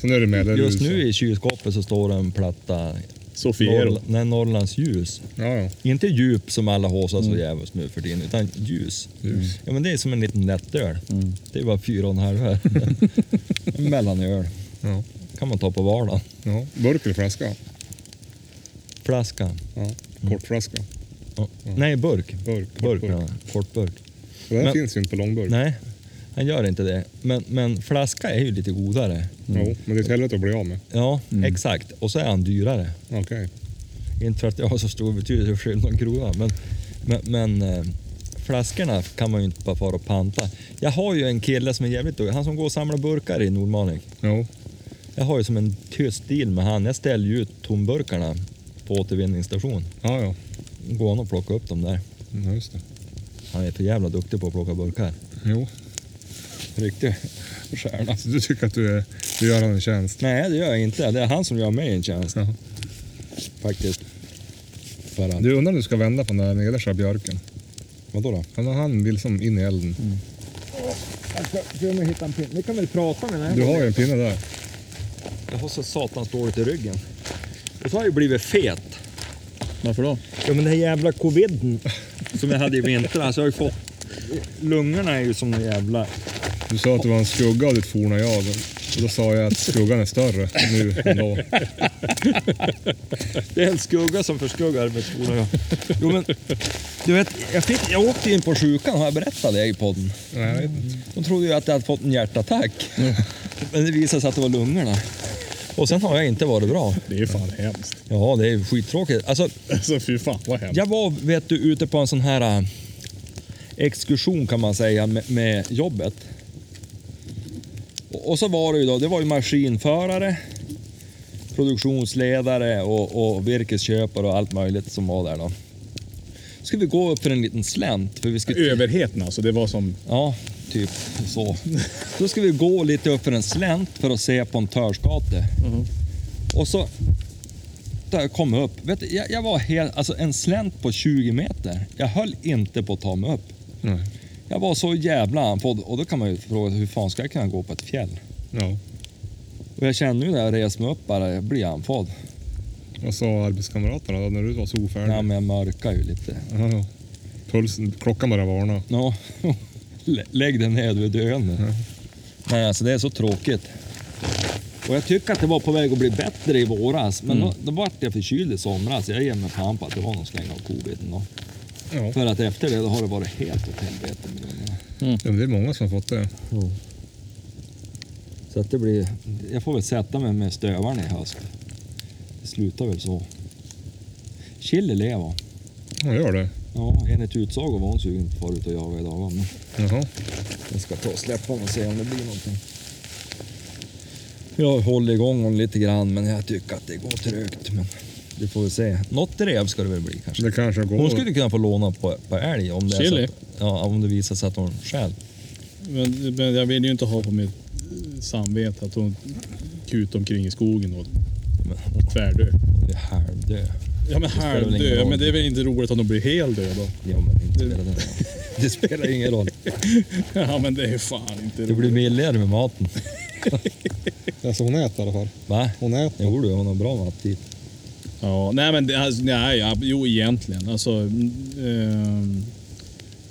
Så nu är det med Just nu i kylskåpet så står det en platta Sofiero. Norr, nej, Norrlands ljus. Ja, ja. Inte djup som alla håsar så jävligt nu för tiden, utan ljus. Ljus. Ja men det är som en liten lättöl. Mm. Det är bara fyra och en halv här. [LAUGHS] En mellanöl. ja. kan man ta på vardagen. ja. Burk eller flaska? Flaska. Ja. Kortflaska. Ja. Nej, burk. Burk. Burk, Kortburk. ja. Kortburk. Den Men- finns ju inte på långburk. Nej, han gör inte det. Men, men flaska är ju lite godare. Jo, men det är ett helvete att bli av med. Ja, exakt. Och så är han dyrare. Okej. Inte för att jag har så stor betydelse för någon krona, men, men, men eh, flaskorna kan man ju inte bara fara och panta. Jag har ju en kille som är jävligt duktig, han som går och samlar burkar i Nordmaling. Jo. Jag har ju som en tyst deal med han. Jag ställer ju ut tomburkarna på återvinningsstation. Ja, ja. Går han och plockar upp dem där. ja. Just det. Han är för jävla duktig på att plocka burkar. Jo. Riktig stjärna. Så du tycker att du, är, du gör honom en tjänst? Nej, det gör jag inte. Det är han som gör mig en tjänst Ja. faktiskt. För att, Du undrar om du ska vända på den där nedersta björken? vadå då? Han, han vill som in i elden. Jag ska se om jag hittar en pinne. Ni kan väl prata med den Du har ju en pinne där. Jag har så satans dåligt i ryggen. Och så har jag ju blivit fet. Varför då? Ja men den här jävla coviden som jag hade i vintras, jag har ju fått... Lungorna är ju som en jävla... Du sa att det var en skugga av ditt forna jag. Och då sa jag att skuggan är större nu än då. Det är en skugga som förskuggar mitt forna jag. Jo men, du vet, jag, fick, jag åkte in på sjukan, har jag berättat det i podden? Nej, jag vet inte. De trodde ju att jag hade fått en hjärtattack. Men det visade sig att det var lungorna. Och sen har jag inte varit bra. Det är ju fan hemskt. Ja, det är skittråkigt. Alltså, Alltså fy fan vad hemskt. Jag var vet du, ute på en sån här äh, exkursion kan man säga med, med jobbet. Och, och så var det ju då, det var ju maskinförare, produktionsledare och, och virkesköpare och allt möjligt som var där då. Så skulle vi gå upp för en liten slänt. För vi skulle, Överheten alltså, det var som... Ja, typ så. Då ska vi gå lite upp för en slänt för att se på en törskate. Och så där jag kom upp. Vet du, jag, jag var helt, alltså en slänt på 20 meter. Jag höll inte på att ta mig upp. Nej. Jag var så jävla andfådd och då kan man ju fråga hur fan ska jag kunna gå på ett fjäll? Ja. Och jag känner ju när jag reser mig upp bara, jag blir andfådd. Vad sa arbetskamraterna då när du var så ofärdig? Ja, men jag mörkar ju lite. Ja, ja. Pulsen, klockan började varna. Ja, lägg ner, du är döende. Ja. Nej, alltså det är så tråkigt. Och jag tycker att det var på väg att bli bättre i våras, men då, då vart jag förkyld i somras. Jag ger mig fan på att det var någon släng av coviden då. Ja. För att efter det då har det varit helt åt helvete med lungorna. ja, det är många som har fått det. Så att det blir, jag får väl sätta mig med stövaren i höst. Det slutar väl så. Chili lever. Ja, gör det. Ja, enligt utsago var hon sugen på att fara ut och jaga idag. Men Jaha. jag ska ta och släppa honom och se om det blir någonting. Jag håller igång honom lite grann men jag tycker att det går trögt. Men vi får väl se. Något rev ska det väl bli kanske. Det kanske går. Hon skulle kunna få låna på, på älg om det, är så Chili? att, ja, om det visar sig att hon stjäl. Men, men jag vill ju inte ha på mitt samvete att hon kutar omkring i skogen och tvärdö. hon är halvdöd. Ja men spelar väl ingen halvdö, roll. men det är väl inte roligt om de blir helt döda då? Ja, men inte spelar det, [LAUGHS] det spelar ingen roll. Ja men det är fan inte Det blir billigare med maten. [LAUGHS] Alltså hon äter i alla fall. Va? Hon äter. Jo du, hon har bra med aptit. Ja, nej men det, alltså, nej, ja, jo egentligen. Alltså, ehm,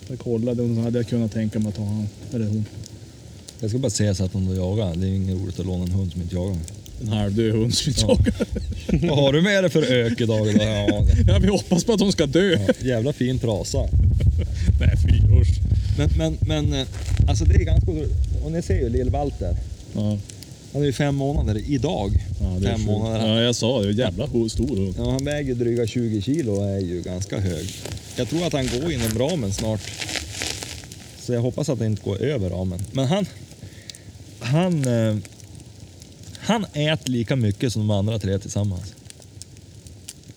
jag kollade, hon hade jag kunnat tänka mig att ha han, eller hon. Jag ska bara se så att hon jagar. Det är inget roligt att låna en hund som inte jagar. En halvdöd hund som Ja. jagar. [LAUGHS] Vad har du med dig för ök idag? idag? Ja, Ja, vi hoppas på att hon ska dö. ja, jävla fin trasa. Men, men, men eh, alltså det är ganska Och ni ser ju lill-Walter. Ja, Han är ju fem månader idag. ja, fem sjukt. månader. Ja, jag sa det. Jävla stor hund. Ja, han väger dryga 20 kilo och är ju ganska hög. Jag tror att han går inom ramen snart. Så jag hoppas att det inte går över ramen. Men han... Han... Eh, han äter lika mycket som de andra tre tillsammans.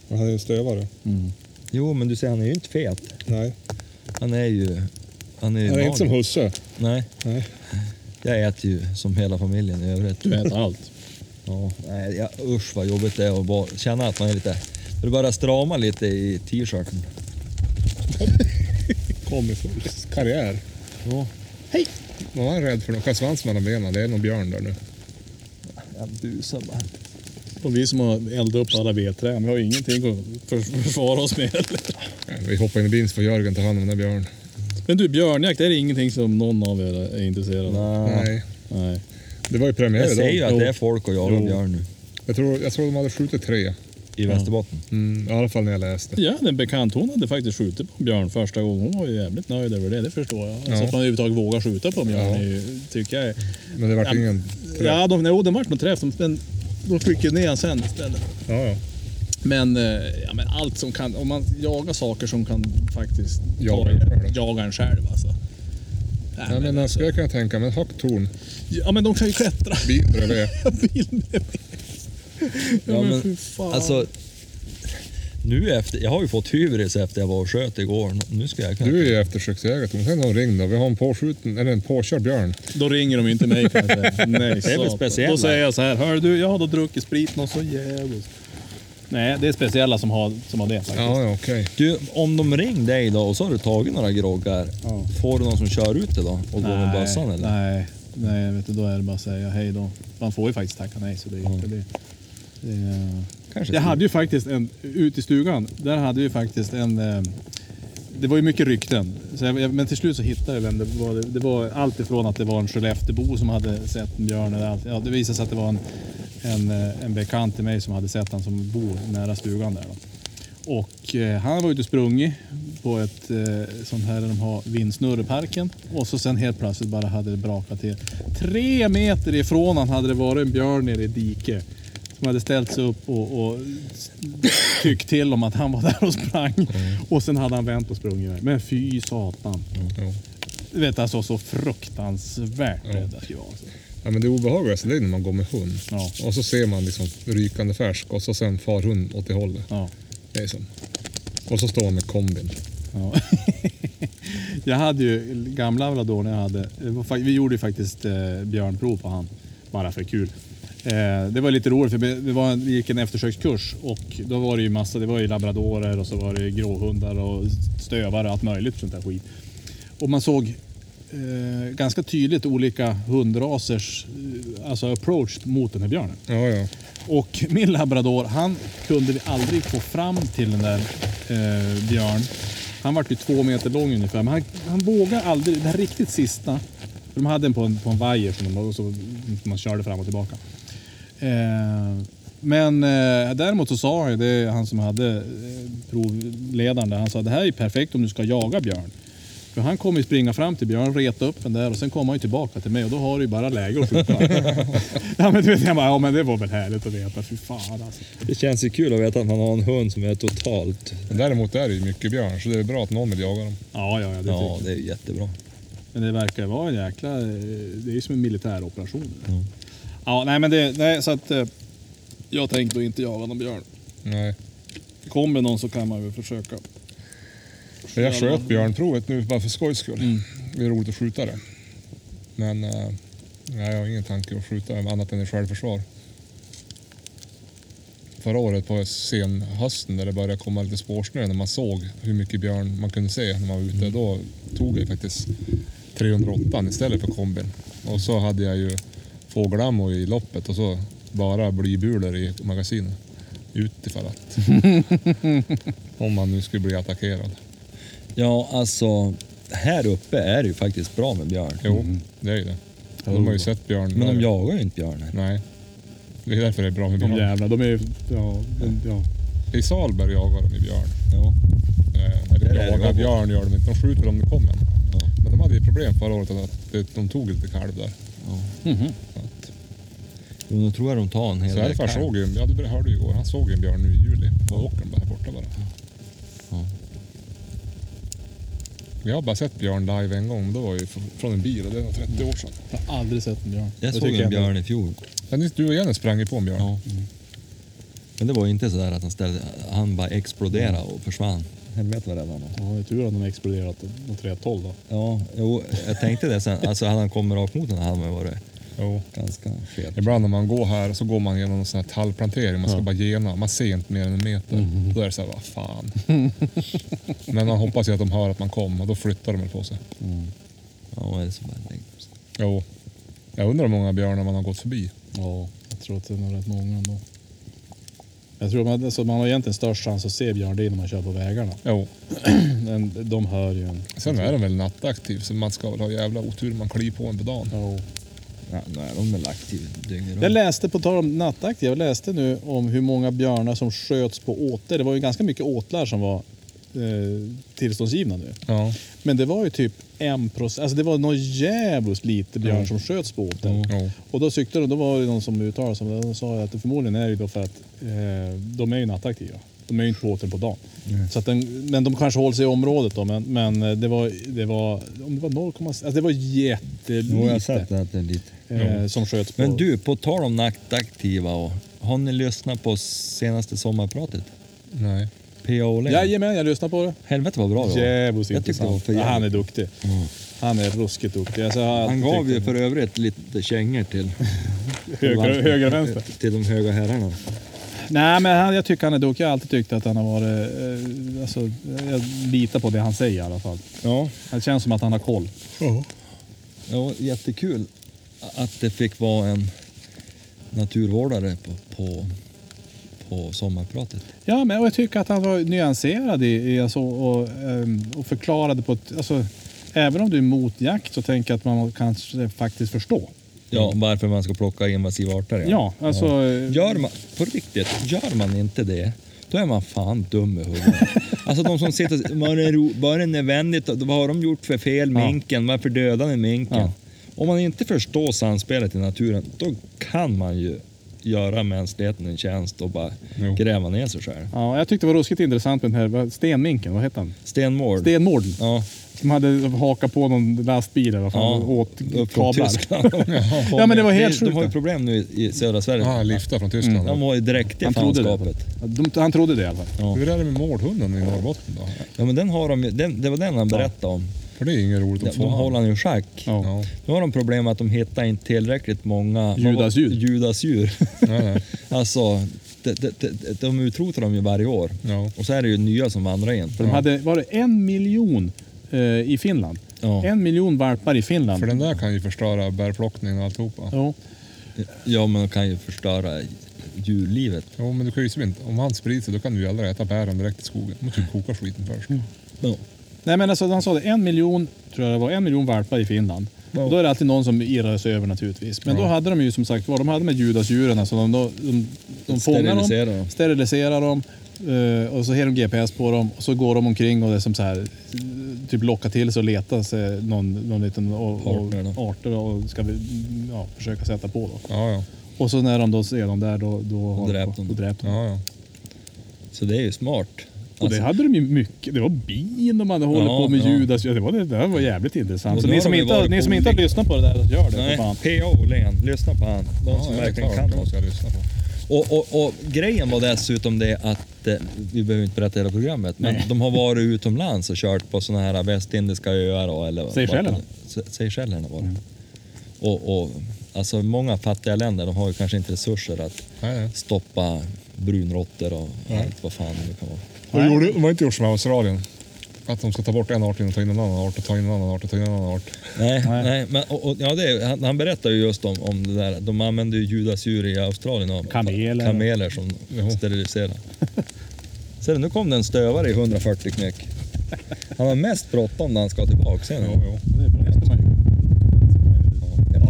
Han är ju stövare. Mm. Jo, men du ser, han är ju inte fet. Nej. Han är ju... Han är Han är inte som husse. Nej, Nej. jag äter ju som hela familjen i övrigt. Du äter allt. Ja, nej, ja, usch vad jobbigt det är att bara känna att man är lite... Det börjar strama lite i t-shirten. Kom i full karriär. Ja, Vad var han rädd för? Någon svans mellan benen. Det är nog björn där nu. jag busar bara. Och vi som har eldat upp alla vedträn, vi har ingenting att för- försvara oss med. Vi hoppar in i bilen så får Jörgen ta hand om den där björn. Men du, björnjakt, är det ingenting som någon av er är intresserad av? Nej. Nej. Det var ju premiär Jag säger ju idag. att det är folk och jagar Jo. björn nu Jag tror, jag tror de hade skjutit tre. i Västerbotten. Mm, I alla fall när jag läste. Ja, en bekant hon hade faktiskt skjutit på björn första gången. Hon var ju jävligt nöjd över det, det förstår jag. Alltså Ja. att man överhuvudtaget vågar skjuta på björn Ja. är ju, tycker jag är... Men det vart Ja, ingen träff. Ja, de, jo, det vart någon träff, men de fick ju ner han sen istället. Ja, ja. Men, eh, ja, men allt som kan, om man jagar saker som kan faktiskt Jaga en själv. jaga en själv alltså. Nej, Ja, men, men jag alltså, skulle kunna tänka mig högt torn. ja men de kan ju klättra. Bil bredvid. Bil bredvid. Ja, Ja, men men, fy fan. Alltså, nu efter, jag har ju fått hybris efter jag var och sköt igår. Nu ska jag. Du är ju eftersöksjägare. Tom. Sen har de ringt då. Vi har en påskjuten, eller en påkörd björn. Då ringer de inte mig kan jag säga. [LAUGHS] Nej, väl satan. speciella. Då säger jag så här, hör du, jag har då druckit sprit något så jävligt. Nej, det är speciella som har, som har det faktiskt. Ja, ja, okej. Du, om de ring dig då och så har du tagit några groggar. Ja. Får du någon som kör ut det då och går med bössan eller? Nej, nej vet du, då är det bara att säga hej då. Man får ju faktiskt tacka nej. Så det, är inte det, det är... Kanske Jag hade ju faktiskt en, ute i stugan, där hade ju faktiskt en... eh, Det var ju mycket rykten. Så jag, men till slut så hittade jag vem det var. Det, det var allt ifrån att det var en Skelleftebo som hade sett en björn. Eller allt. Ja, det visade sig att det var en, en, eh, en bekant till mig som hade sett han som bor nära stugan där. Då. Och eh, han var ute och sprungit på ett eh, sånt här där de har vindsnurreparken. Och så sen helt plötsligt bara hade det brakat till. Tre meter ifrån han hade det varit en björn nere i ett dike. Som hade ställt sig upp och, och tyckt till om att han var [LAUGHS] där och sprang. Och sen hade han vänt och sprungit iväg. Men fy satan. Ja. Du vet alltså så fruktansvärt rädd att jag var. Ja, men det obehagligaste det är när man går med hund. Ja. Och så ser man liksom rykande färsk och så sen far hund åt det hållet. Ja. Det är som. Och så står man med kombin. Ja. [LAUGHS] jag hade ju gamla labrador när jag hade. Vi gjorde ju faktiskt eh, björnprov på han. Bara för kul. Eh, det var lite roligt för det var, vi gick en eftersökskurs och då var det ju massa. Det var ju labradorer och så var det gråhundar och stövare och allt möjligt sånt där skit. Och man såg eh, ganska tydligt olika hundrasers eh, alltså approach mot den här björnen. Ja, ja. Och min labrador, han kunde vi aldrig få fram till den där eh, björn. Han var ju två meter lång ungefär, men han, han vågade aldrig, det här riktigt sista. För de hade den på en, på en vajer som de, så man körde fram och tillbaka. Eh, men eh, däremot så sa han ju, det han som hade eh, provledaren där, han sa det här är perfekt om du ska jaga björn. För han kommer ju springa fram till björnen, reta upp den där och sen kommer han ju tillbaka till mig och då har du ju bara läge att skjuta. [LAUGHS] ja men du vet, jag bara, ja men det var väl härligt att veta. Fy fan alltså. Det känns ju kul att veta att man har en hund som är totalt... Däremot är det ju mycket björn, så det är bra att någon vill jaga dem. Ja, ja, ja. Det Ja, det är jättebra. Men det verkar ju vara en jäkla... eh, Det är ju som en militär operation. Ja. Nej men det... Nej, så att... eh, Jag tänkte inte jaga någon björn. Nej. Kommer någon så kan man väl försöka. Jag sköt björnprovet nu bara för skojs skull. Mm. Det är roligt att skjuta det. Men eh, nej, jag har ingen tanke att skjuta annat än i självförsvar. Förra året på senhösten där det började komma lite spårsnö när man såg hur mycket björn man kunde se när man var ute. Mm. Då tog jag faktiskt 308 istället för kombin. Och så hade jag ju fågelammo i loppet och så bara blybulor i magasinet. Utifall att. [LAUGHS] Om man nu skulle bli attackerad. Ja, alltså här uppe är det ju faktiskt bra med björn. Jo, det är ju det. De har ju sett björn. Men de jagar ju inte björn här. Nej. Det är därför det är bra med De björn. jävla, de är ju... Ja, ja. I Salberg jagar de ju björn. Ja. Eh, eller Där är jagar björn gör de inte. De skjuter om det kommer. Ja. Men de hade ju problem förra året att det- de tog lite kalv där. ja. Mhm. Att, Jo, nu tror jag de tar en hel så Elfar kalv. såg ju, ja du hörde ju igår, han såg ju en björn nu i juli på åkern bara Jag har bara sett björn live en gång, men då var ju fr- från en bil och det var 30 år sedan. Jag har aldrig sett en björn. Jag Det såg tycker en ändå- björn i fjol. Men du och Jenny sprang ju på en björn. Ja. Men det var ju inte sådär att han ställde... Han bara exploderade och försvann. Helvete vad rädd han var. Ja, det är tur att de har exploderat åt rätt håll då. Ja, jo, jag tänkte det sen. Alltså hade han kommit rakt mot den hade man varit Jo. ganska fet. Ibland när man går här så går man genom en sån här tallplantering, man ska Ja. bara gena. Man ser inte mer än en meter. Då är det så här, vad fan. [LAUGHS] Men man hoppas ju att de hör att man kom och då flyttar de väl på sig. Ja, eller så bara lägg- Jo. Jag undrar hur många björnar man har gått förbi. Ja, jag tror att det är nog rätt många ändå. Jag tror man, alltså, man har egentligen störst chans att se björn det är när man kör på vägarna. Jo. [CLEARS THROAT] Men de hör ju en. Sen är de väl nattaktiv så man ska väl ha jävla otur om man kliver på en på dagen. Ja. Ja, nu är de väl aktiva dygnet Jag runt. läste, på tal om nattaktiga, jag läste nu om hur många björnar som sköts på åter. Det var ju ganska mycket åtlar som var eh, tillståndsgivna nu. Ja. Men det var ju typ en procent, alltså det var nog jävligt lite björn Mm. som sköts på åter. Jo. Och då tyckte de, då var det någon som uttalade sig. De sa att det förmodligen är det då för att eh, de är ju nattaktiva. De är ju inte på åter på dagen. Så att den, men de kanske håller sig i området då. Men, men eh, det var, det var, om det var 0, alltså det var jättelite Jo, jag har sett att det är lite. Eh, som sköts på. Men du, på tal om nattaktiva och, har ni lyssnat på senaste sommarpratet? Nej. P.A. Jajamän, jag lyssnar på det. Helvete vad bra det var. Jävligt tyckte det var intressant. Ja, han är duktig. Mm. Han är ruskigt duktig. Alltså, Han gav ju för övrigt lite kängor till, [LAUGHS] höger, vänster. till de höga herrarna. Nej, men han, jag tycker han är duktig. Jag har alltid tyckt att han har varit... Eh, alltså, jag litar på det han säger i alla fall. Ja. Det känns som att han har koll. ja, jättekul att det fick vara en naturvårdare på, på, på sommarpratet. Ja, men jag tycker att han var nyanserad i, i alltså, och, ehm, och förklarade på ett... Alltså, även om du är emot jakt så tänker jag att man kanske faktiskt förstå. Ja, varför man ska plocka invasiva arter. Ja, alltså... eh, Gör man, på riktigt, gör man inte det, då är man fan dum i huvudet. [LAUGHS] Alltså de som sitter var det, var det nödvändigt? Vad har de gjort för fel, Ja. minken? Varför dödade ni minken? Ja. Om man inte förstår samspelet i naturen, då kan man ju göra mänskligheten en tjänst och bara Jo. gräva ner sig själv. Ja, jag tyckte det var ruskigt intressant med den här vad- stenminken. Vad hette han? Stenmård. Stenmården. Ja, Som hade hakat på någon lastbil eller vad fan, ja. och åt kablar. Tyskland. [LAUGHS] Ja, men det var helt de, de har ju sjukt. problem nu i södra Sverige. Ja, lyfta från Tyskland. De var ju direkt i Han trodde det. fanskapet. De, han trodde det i alla fall. Ja. Hur är det med mårdhunden i Norrbotten då? ja, men den har de den, det var den han berättade om. För det är inget roligt De, att få. de håller han i schack. Ja. Ja. Nu har de problem med att de hittar inte tillräckligt många Judasdjur. judasdjur. Nej, nej. [LAUGHS] alltså, de, de, de, de utrotar dem ju varje år. Ja. Och så är det ju nya som vandrar in. För de hade, var det en miljon eh, i Finland? Ja. En miljon valpar i Finland. För den där kan ju förstöra bärplockning och alltihopa. Ja. ja, men de kan ju förstöra djurlivet. Jo, men du kan ju inte, om han sprider sig då kan du ju aldrig äta bären direkt i skogen. Du måste ju koka skiten först. Ja. Nej men alltså han sa det, en miljon, tror jag det var, en miljon valpar i Finland. Ja. Och då är det alltid någon som irrar sig över naturligtvis. Men Ja. då hade de ju som sagt var, de hade med judasdjuren, alltså de, de, de, de fångar dem, Sterilisera dem. steriliserar dem Eh, och så har de GPS på dem och så går de omkring och det är som så här, typ lockar till sig och letar sig någon, någon liten och, och, arter och ska vi, ja, försöka sätta på. Då. Ja, ja. Och så när de då ser dem där, då, då, har dräpt de, de. då dräpt de. ja, ja. Så det är ju smart. Och det Alltså, hade de ju mycket. Det var bin de hade hållit Ja, på med ja. ljud. Alltså, det, var, det där var jävligt intressant. Och Så ni som, inte, ni som inte har lyssnat på det där, gör det Nej, för fan. P.A. Åhlén, lyssna på han. De ja som verkligen kan något. Och, och, och grejen var dessutom det att, eh, vi behöver inte berätta hela programmet, men Nej. de har varit utomlands och kört på såna här västindiska öar och, eller Seychellerna. Se- Seychellerna var det. Och, och alltså många fattiga länder, de har ju kanske inte resurser att Nej, nej. stoppa brunråttor och allt vad fan det kan vara. De, gjorde, de har inte gjort som i Australien. Att de ska ta bort en art och ta in en annan art och ta in en annan art och ta in en annan art. Nej, Nej. men och, och, ja, det är, han, han berättar ju just om, om det där. De använder ju judasdjur i Australien och Kameler. kameler som Jo. steriliserar. Ser du, nu kom det en stövare i 140 knäck. Han har mest bråttom när han ska tillbaka sen. Jo, jo. Det är bra. Det ska man ju-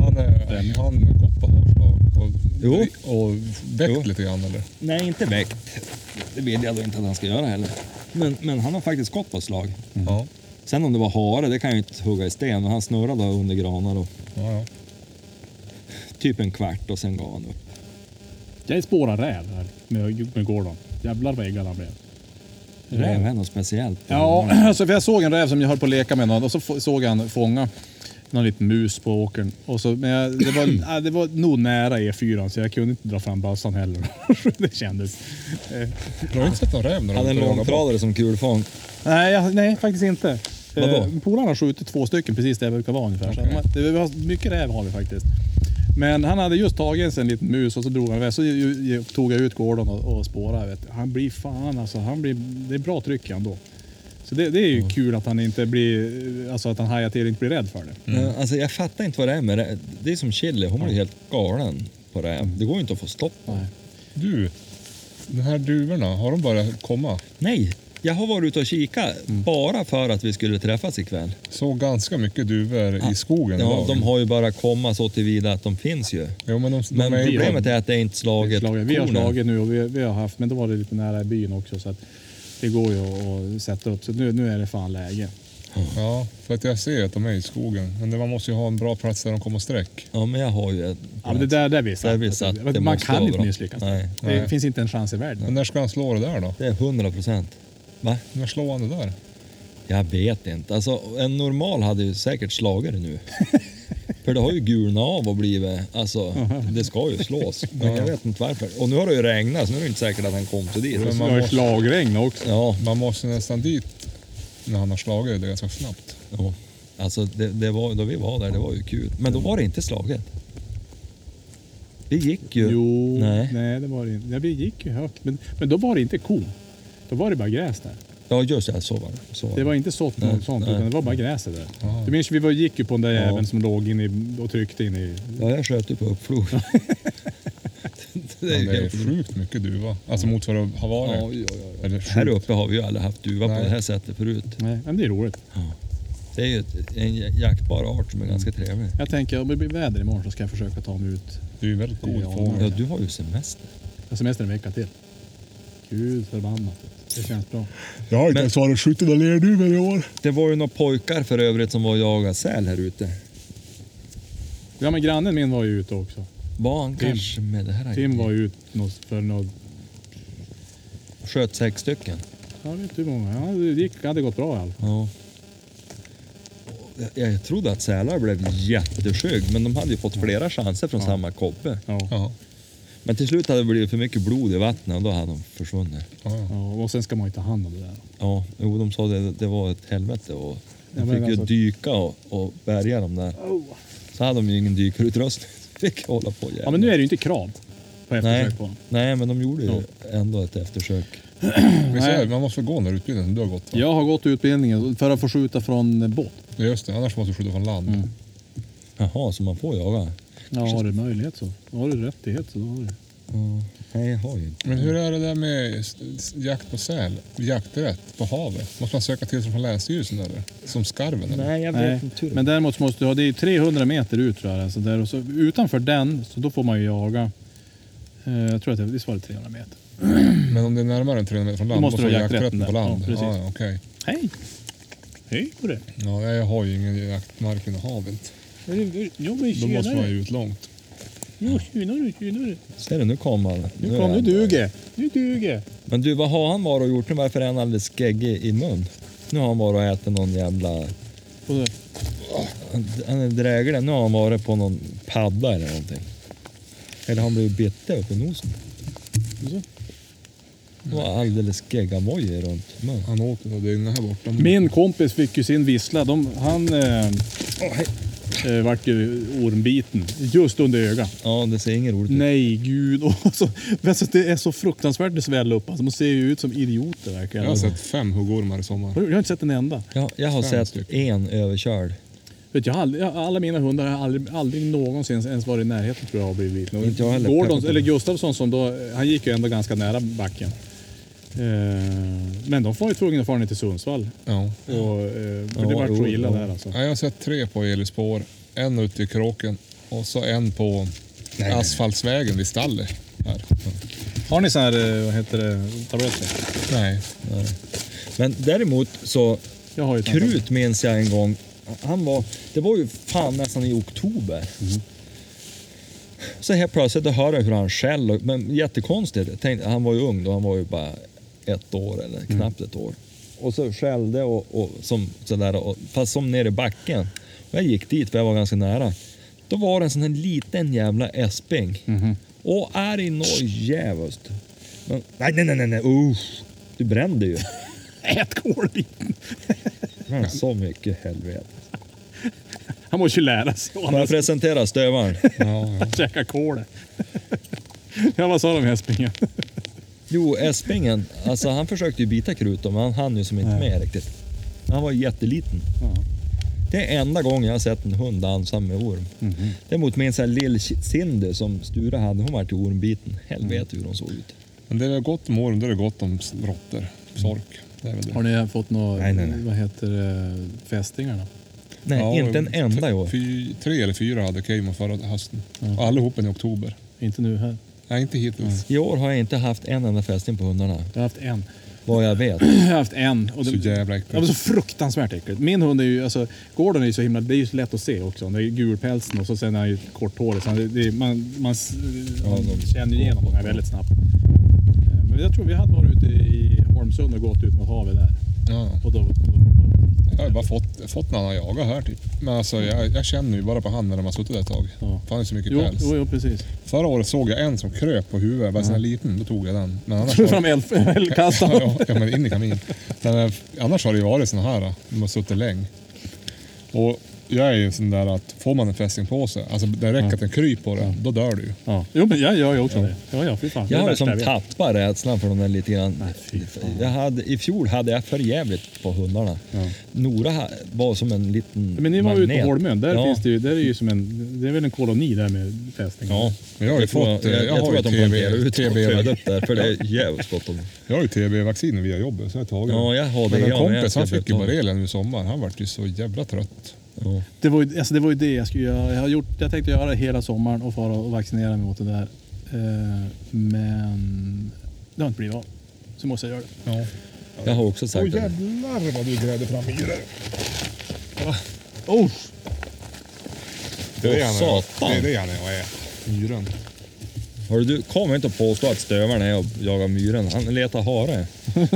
Han, är, han Koppa har slag och, Jo. och väckt Jo. lite grann eller? Nej, inte väckt. Det vill jag då inte att han ska göra heller. Men, men han har faktiskt gått på slag. Ja. Sen om det var hare, det kan jag ju inte hugga i sten. Men han snurrade under granar och Ja, ja. typ en kvart och sen gav han upp. Jag spårar räv här med, med Gordon. Jävlar vad äggad han blev. Räv är något speciellt. Ja, [CLEARS THROAT] alltså för jag såg en räv som jag höll på att leka med någon och så såg han fånga någon liten mus på åkern. Och så, men jag, det, var, [CLEARS THROAT] äh, det var nog nära E4 så jag kunde inte dra fram bössan heller. [LAUGHS] det kändes... Eh, Du har inte sett någon räv när de hade en långtradare som kulfång. nej, jag, nej, faktiskt inte. Vadå? Eh, Polarna har skjutit två stycken precis där det brukar vara ungefär. Så de har- det, vi har, mycket räv har vi faktiskt. Men han hade just tagit en liten mus och så drog han iväg. Så tog jag ut Gordon och, och spårade. Han blir fan alltså. Han blir, det är bra tryck ändå. Så det, det är ju kul att han inte blir, alltså att han hajar till och inte blir rädd för det. Mm. Alltså jag fattar inte vad det är med det. Det är som chili, hon blir helt galen på räv. Det går ju inte att få stopp på. Du, de här duvorna, har de börjat komma? Nej, jag har varit ute och kikat bara för att vi skulle träffas ikväll. Såg ganska mycket duvor i skogen Ja, idag. de har ju bara kommit så tillvida att de finns ju. Jo, men de, de Men är ju problemet är att det är inte slaget Slaget. Vi har kornen. slagit nu och vi, vi har haft, men då var det lite nära i byn också så att det går ju att, att sätta upp. Så nu, nu är det fan läge. Ja, för att jag ser att de är i skogen. Men man måste ju ha en bra plats där de kommer sträck. Ja, men jag har ju ett... Ja, men det där, där vi Där satt. vi satt, det man kan inte misslyckas. Nej. Det Nej. finns inte en chans i världen. Men när ska han slå det där då? Det är 100 procent. Va? När slår han det där? Jag vet inte. Alltså, en normal hade ju säkert slagit det nu. [LAUGHS] För det har ju gulnat av och blivit... Alltså, det ska ju slås. [LAUGHS] Men jag vet inte varför. Och nu har det ju regnat, så nu är det inte säkert att han kom till dit. Men man måste- slagregn också. Ja, Man måste nästan dit när han har slagit det ganska snabbt. ja. Alltså, det, det var, då vi var där, det var ju kul. Men då var det inte slaget. Vi gick ju... Jo, Nej. nej. det var det inte. Ja, vi gick ju högt. Men, men då var det inte kon. Då var det bara gräs där. Ja, just det. Så var det. Så var Det var inte sått Nej, något sånt, nej. utan det var bara gräset där. Jaha. Du minns vi var, gick ju på den där Ja. jäveln som låg in i, och tryckte in i... Ja, jag sköt ju på uppflog. [LAUGHS] det Det är ju det är sjukt mycket duva. Alltså mot vad det har varit. Ja, ja, ja, Eller ja. Här uppe har vi ju aldrig haft duva på Nej. det här sättet förut. Nej, men det är roligt. Det är ju en jaktbar art som är ganska trevlig. Jag tänker om det blir väder imorgon så ska jag försöka ta mig ut. Det är ju väldigt god Ja, fågel. Ja, du har ju semester. Jag har semester en vecka till. Gud förbannat. Det känns bra. Jag har inte ens varit och skjutit några lerduvor i år. Det var ju några pojkar för övrigt som var och jagade säl här ute. Ja men grannen min var ju ute också. Var han Tim. kanske med det här? Tim var ju ute för något... Sköt sex stycken. Jag vet inte hur många. Ja, det gick, hade gått bra i alla fall. Ja. Jag, jag trodde att sälar blev jätteskygg, men de hade ju fått flera chanser från Ja. samma kobbe. Ja. Men till slut hade det blivit för mycket blod i vattnet och då hade de försvunnit. Ja. Och sen ska man ju ta hand om det där. Ja, jo, de sa det, det var ett helvete och de fick ju alltså- dyka och, och bärga dem där. Så hade de ju ingen dykarutrustning. [LAUGHS] Fick hålla på Ja men nu är det ju inte krav på Nej, eftersök på dem. nej, men de gjorde ju ändå ett eftersök. [CLEARS THROAT] Vi säger, man måste gå den här utbildningen du har gått va? Jag har gått utbildningen för att få skjuta från båt. Just det, annars måste du skjuta från land. Mm. Jaha, så man får jaga? Ja, har du möjlighet så. Har du rättighet så har du. Ja, nej, jag har ju inte. Men hur är det där med jakt på säl? Jakträtt på havet? Måste man söka tillstånd från Länsstyrelsen eller? Som skarven eller? Nej, jag vet Nej, inte men däremot måste du ha, det är 300 meter ut tror jag. Alltså där, och så, utanför den, så då får man ju jaga. Eh, jag tror att det, visst var det 300 meter. [CLEARS THROAT] Men om det är närmare än 300 meter från land, Då måste du ha jakträtten på land. Ja, precis. Ja, okej. Hej! Hej på det. Ja, jag har ju ingen jaktmark inom havet. Jo men Då måste man ju ut långt. Jo, tjenare, tjenare. Ser du, nu kommer han. Nu är kom, nu han- duger. Nu duger. Men du, vad har han varit och gjort nu? Varför är han alldeles geggig i mun? Nu har han varit och ätit någon jävla... Och Han är dräglig. Nu har han varit på någon padda eller någonting. Eller har han blivit bitte uppe i nosen? så. Det var alldeles geggamojor runt mun. Han åker och dygnar här borta. Min kompis fick ju sin vissla. De, han eh, eh, vart ju ormbiten just under ögat. Ja, det ser inget roligt ut. Nej, gud. [LAUGHS] Och så, alltså, det är så fruktansvärt sväller upp. Alltså, de ser ju ut som idioter verkligen. Jag har sett fem huggormar i sommar. Jag har inte sett en enda. Jag, jag har Fem sett stycken. en överkörd. Vet, jag aldrig, alla mina hundar har aldrig, aldrig någonsin ens varit i närheten tror jag har blivit heller. Gordon, eller Gustafsson, som då, han gick ju ändå ganska nära backen. Eh, men de var ju tvungna att fara ner till Sundsvall. Ja. Och, eh, för Ja, det vart så illa där alltså. Ja, jag har sett tre på Elisspår. En ute i kråken och så en på asfaltsvägen vid stallet. Här. Har ni så här, eh, vad heter det, tabletter? Nej. Men däremot så, Jag har ju såna. Krut minns jag en gång. Han var, det var ju fan nästan i oktober. Så helt plötsligt hör jag hur han skäller. Men jättekonstigt. Tänkte, han var ju ung då, han var ju bara ett år eller knappt ett år. Och så skällde och, och som sådär, och, fast som nere i backen. Och jag gick dit för jag var ganska nära. Då var det en sån här liten jävla äsping. Och arg något djävulskt. Men, nej, nej, nej, nej, nej, usch. Du brände ju. [LAUGHS] Ät kål Men så mycket helvete. Han måste ju lära sig Får jag presentera stövaren? Ja, [LAUGHS] ja. käka kål. ja, vad sa de hästspringen? Jo, Espingen, alltså han försökte ju bita Krut men han hann ju som inte Nej. med riktigt. Han var jätteliten. Ja. Det är enda gången jag har sett en hund dansa med orm. Däremot minns jag lill Cindy som Sture hade, hon var till ormbiten. Helvete hur hon såg ut. Men det är gott om åren, då är det gott om råttor. Sork. Det är väl det. Har ni fått några, Nej, nej, nej. vad heter det, fästingar då? Nej, Ja, inte en enda i år. Fy, tre eller fyra hade Cayman förra hösten. Och allihopa i oktober. Inte nu här. Nej, inte hittills. I år har jag inte haft en enda fästing på hundarna, Jag har haft en. vad jag vet. [CLEARS THROAT] Jag har haft en. Och Så det, jävla Ja, men äckligt. så fruktansvärt äckligt. Min hund är ju, alltså, Gordon är ju så himla, det är ju så lätt att se också. Det är gulpälsen och så sen är han ju korthårig. Så han- det, det, man man man de- känner ju igenom honom väldigt snabbt. Men jag tror vi hade varit ute i Holmsund och gått ut mot havet där. Ja. Och då, då, Jag har bara fått, fått någon att jaga här typ. Men alltså jag, jag känner ju bara på handen när man suttit där ett tag. Ja. Fan det är så mycket jo, päls. jo, jo, precis. Förra året såg jag en som kröp på huvudet. Bara sån här liten. Då tog jag den. Men annars [LAUGHS] fram eld- eldkastaren. [LAUGHS] ja, ja, men in i kamin. Men, eh, annars har det ju varit såna här. De har suttit länge. Och jag är ju sån där att får man en fästing på sig, alltså det räcker att den kryper på det, då dör du ju. Ja. Jo, men jag gör ju också det. Ja, ja, fy fan. Jag har det ju som värsta jag vet. tappat rädslan för de där lite grann. Nej. Jag hade, I fjol hade jag för jävligt på hundarna. Ja. Nora var som en liten Men ni var ute magnet. på Holmön. Där ja. finns det ju, där är ju som en, det är väl en koloni där med fästingar. Ja, Men jag har ju tror fått, eh, jag, jag, jag har ju TB TB upp där, för det är jävligt gott om Jag har ju TB-vaccin via jobbet, så jag har tagit Ja, jag har det. Men en jag kompis han fick ju borrelia nu i sommar. Han vart ju så jävla trött. Ja. Det var, ju, alltså det var ju det jag skulle göra. Jag, har gjort, jag tänkte göra det hela sommaren och fara och vaccinera mig mot det där. Eh, men det har inte blivit av. Så måste jag göra det. Ja. Jag har också sagt Åh det. jävlar vad du grävde fram. Oh! Det är det Åh, han är. satan. Det är det han är och är. Myren. Hör du, kom inte och påstå att stövaren är och jagar myren. Han letar hare.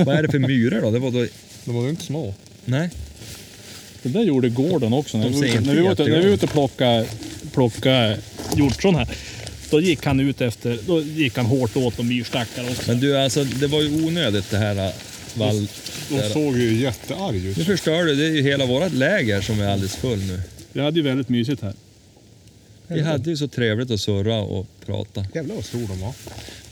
Vad är det för myror då? Det var då... De var ju inte små. Nej. Det där gjorde Gordon också. När, De vi, när, vi, var ute, när vi var ute och plockade, plockade hjortron här. Då gick han ut efter, då gick han hårt åt de myrstackar också. Men du, alltså det var ju onödigt det här äh, vall... De där. såg ju jättearg ut. Nu förstör du, det är ju hela vårt läger som är alldeles full nu. Vi hade ju väldigt mysigt här. Vi hade ju så trevligt att surra och prata. Jävlar vad stor de var.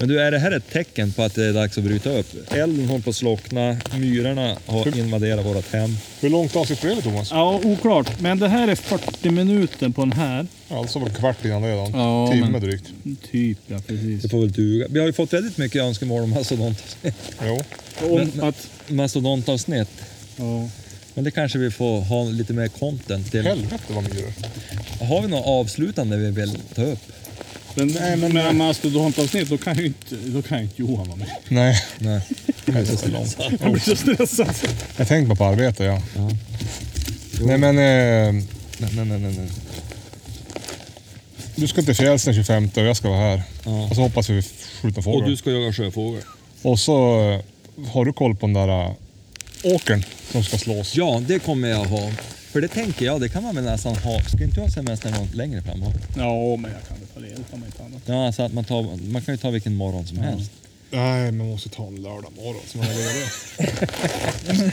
Men du, är det här ett tecken på att det är dags att bryta upp? Elden håller på att slockna, myrorna har invaderat vårt hem. Hur långt avsnitt blev det Thomas? Ja, oklart. Men det här är 40 minuter på den här. Alltså var kvart innan det då. Ja, Timme men- drygt. Typ ja, precis. Det får väl duga. Vi har ju fått väldigt mycket önskemål om mastodontavsnitt. Jo. Om Men- men- att... mastodontavsnitt. Ja. Men det kanske vi får ha lite mer content till. Helvete vad myror. Har vi något avslutande vi vill ta upp? Men, Nej, men- men mastodontavsnitt, då kan ju inte, då kan ju inte Johan vara med. Nej, Nej, det är så långt. Han blir så stressad. jag tänkte bara på arbete ja. Nej men, eh, Nej, nej, nej, nej. du ska till fjälls den 25 och jag ska vara här. Ja. Och så hoppas vi skjuta Och fågel. du ska jaga sjöfågel. Och så eh, har du koll på den där äh, åkern som ska slås. Ja, det kommer jag ha. För det tänker jag, det kan man väl nästan ha. Ska inte du ha semester något längre fram? Ja, men jag kan väl ta ledigt om inte annat. Ja, alltså att man, tar, man kan ju ta vilken morgon som helst. Nej, man måste ta en lördag morgon som man är ledig. [LAUGHS]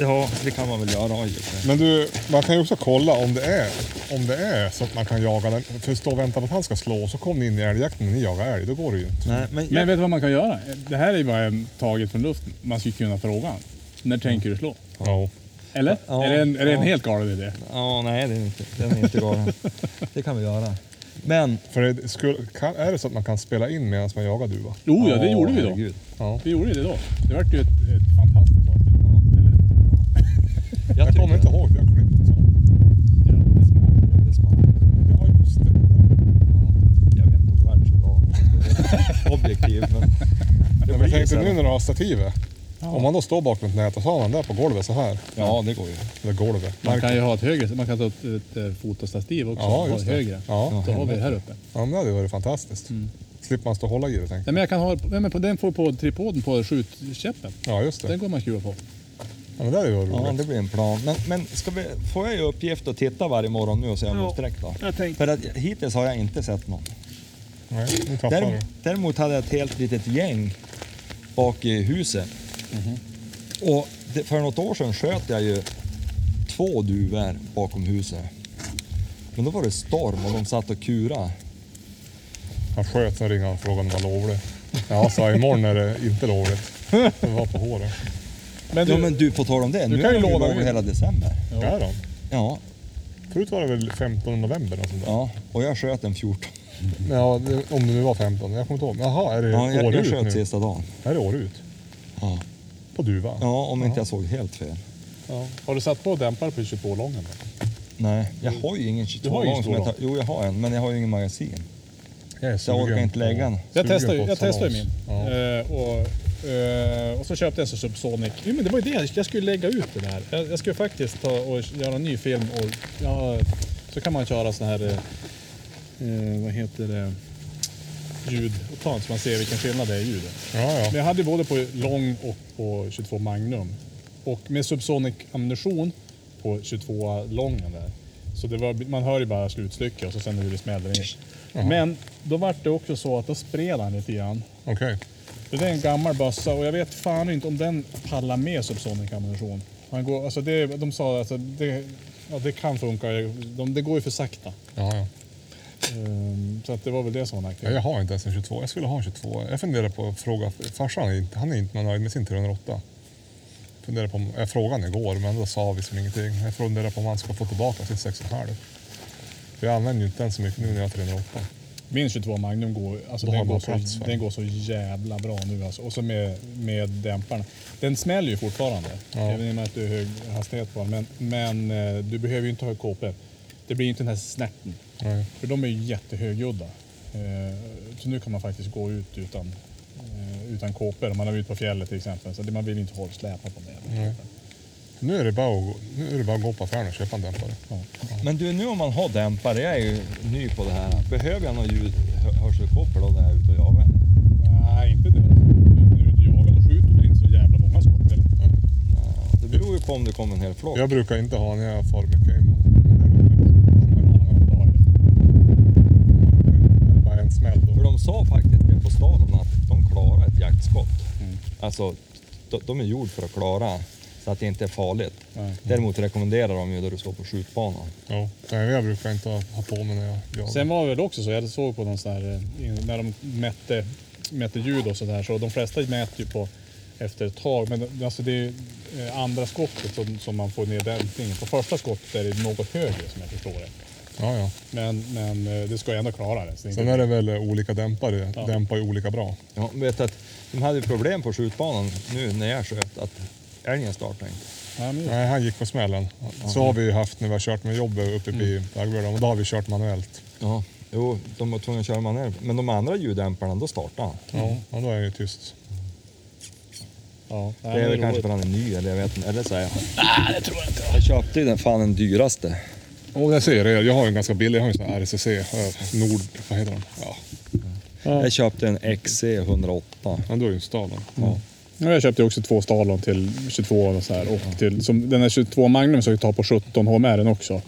Ja, det kan man väl göra. Men du, man kan ju också kolla om det är, om det är så att man kan jaga den. För stå och vänta på att han ska slå så kommer ni in i älgjakten och ni jagar älg. Då går det ju inte. Nej, men, Men vet du vad man kan göra? Det här är ju bara taget från luften. Man skulle kunna fråga honom. När tänker du slå? Ja. Eller? Ja, är det en, är det en ja. helt galen idé? Ja, nej, det är inte, den är inte galen. Det kan vi göra. Men... För det skulle, kan, är det så att man kan spela in medan man jagar duva? Jo, ja, det Ja, gjorde vi då. herregud. Ja. Vi gjorde det då. Det vart ju ett, ett fantastiskt avsnitt. Eller? Jag, Jag kommer inte ihåg, det. Det det. Jag vet inte om det vart så bra. Objektiv, men... Ja, men jag tänkte nu när du har stativet. Ja. Om man då står bakom ett nät och så har man där på golvet så här. Ja, det går ju. Eller golvet. Man kan ju ha ett högre, man kan ta ett, ett, ett fotostativ också. Ja, och ha just det. högre. Ja. Så har vi det här uppe. Ja, men det hade varit fantastiskt. Slipper man stå och hålla i det tänkte Nej, men jag kan ha, nej, men på, den får på tripoden på skjutkäppen. Ja, just det. Den går man skruva på. Ja, men det hade ju varit Ja, roligt. det blir en plan. Men, men ska vi, får jag ju uppgift att titta varje morgon nu och se om Ja. du sträck då? Jag tänkte. För att hittills har jag inte sett någon. Nej, däremot hade jag ett helt litet gäng bak i huset. Mhm. Och det, för något år sedan sköt jag ju två duvor bakom huset. Men då var det storm och de satt och kura. Han sköt, sen ringde han och frågade om det var lovligt. Ja, sa imorgon är det inte lovligt. Det var på håret. Men Ja men du, på tal om det, nu kan är ju de in. hela december. Ja. Är de? Ja, Förut var det väl 15 november och sånt där. ja, och jag sköt den 14. Ja, det, om det nu var 15. Jag kommer inte ihåg. Jaha, är det Ja, jag, år jag ut sköt nu? sista dagen. Är det år ut? Ja, På duva? ja om inte jag såg helt fel. Ja. Har du satt på dämpare på 22 lången? då? Nej, jag har ju ingen 22 Du har ingen lång som jag tar, Jo, jag har en, men jag har ju ingen magasin. Jag, är Så jag orkar inte lägga den. Jag sugen testade, på jag testade ju min. Ja. Eh, och, eh, och så köpte jag en Subsonic. Jo, men det var ju det, jag skulle lägga ut det där. Jag, jag skulle faktiskt ta och göra en ny film och ja, så kan man köra så här, eh, eh, vad heter det, ljudupptag så man ser vilken skillnad det är i ljudet. Ja, ja. Men jag hade både på lång och på 22 Magnum. Och med Subsonic ammunition på 22 lången där. Så det var, man hör ju bara slutstycket och så sen hur det smäller in. Jaha. Men då var det också så att då spred han lite grann. Okej. För Det är en gammal bössa och jag vet fan inte om den pallar med Subsonic ammunition. Han går, alltså det, de sa att alltså det, ja, det kan funka, de, det går ju för sakta. Ja, ja. Ehm, så att det var väl det som var nackdelen. Jag har inte ens en 22. Jag skulle ha en 22. Jag funderar på att fråga farsan. är Han är inte nöjd med sin 308. Funderar på om, jag frågade han igår, men då sa vi som ingenting. Jag funderar på om han ska få tillbaka sin 6,5. För jag använder ju inte den så mycket nu när jag har 308. Min 22 Magnum går, alltså den, går så, plats den går så jävla bra nu alltså. Och så med, med dämparna. Den smäller ju fortfarande, Ja. även att du har hög hastighet på den. Men, men eh, du behöver ju inte ha kåpor. Det blir inte den här snärten. Nej. För de är ju jättehögljudda. Eh, Så nu kan man faktiskt gå ut utan, eh, utan kåpor. Om man är ute på fjället till exempel. Så man vill inte hålla släpa på det. Nej. Nu är det bara att, gå- nu är det bara att gå på affären och köpa en dämpare. Ja. Men du, nu om man har dämpare, jag är ju ny på det här. Behöver jag någon ljud, hö- hörselkoppel då när jag är ute och jagar? Nej, inte det. När du är ute och jagar då skjuter du inte så jävla många skott. Eller? Nej, Det beror ju på om det kommer en hel flock. Jag brukar inte ha när jag far mycket hem. Det är bara en smäll För då. de sa faktiskt det på staden att de klarar ett jaktskott. Mm. Alltså, de, de är gjord för att klara så att det inte är farligt. Nej. Däremot rekommenderar de ju då du står på skjutbanan. Ja. Nej, jag brukar inte ha på mig när jag jagar. Sen var det väl också så, jag såg på någon sån här, eh, när de mätte, mätte ljud och sådär, så de flesta mäter ju på efter ett tag. Men det- alltså det är eh, andra skottet som, som man får ner dämpningen. På första skottet är det något högre som jag förstår det. Ja, ja. Men, men eh, det ska ju ändå klara det. Så det är Sen är det väl eh, olika dämpare. Ja. Dämpar ju olika bra. Ja, vet att de hade ju problem på skjutbanan nu när jag sköt att älgen startade inte. Ja, men, Nej, han gick på smällen. Så har vi ju haft när vi har kört med jobbet uppe i Dagbjörn. Och då har vi kört manuellt. Ja, Jo, de var tvungna att köra manuell. Men de andra ljuddämparna, då startade han. Ja, ja då är jag ju tyst. Ja, Det är väl kanske för att han är ny, eller jag vet inte. Eller så är jag. Nej, det tror jag inte. Jag köpte ju den fan den dyraste. Och jag ser det, jag har en ganska billig, jag har en sån här RCC, eh, Nord, vad heter den? Ja, Ja. Jag köpte en XC 108. men du är ju en stad. Ja. Ja, Jag köpte också två Stalon till 22 och så här. Och till, som, den här 22 Magnum så jag ta på 17 HMR den också.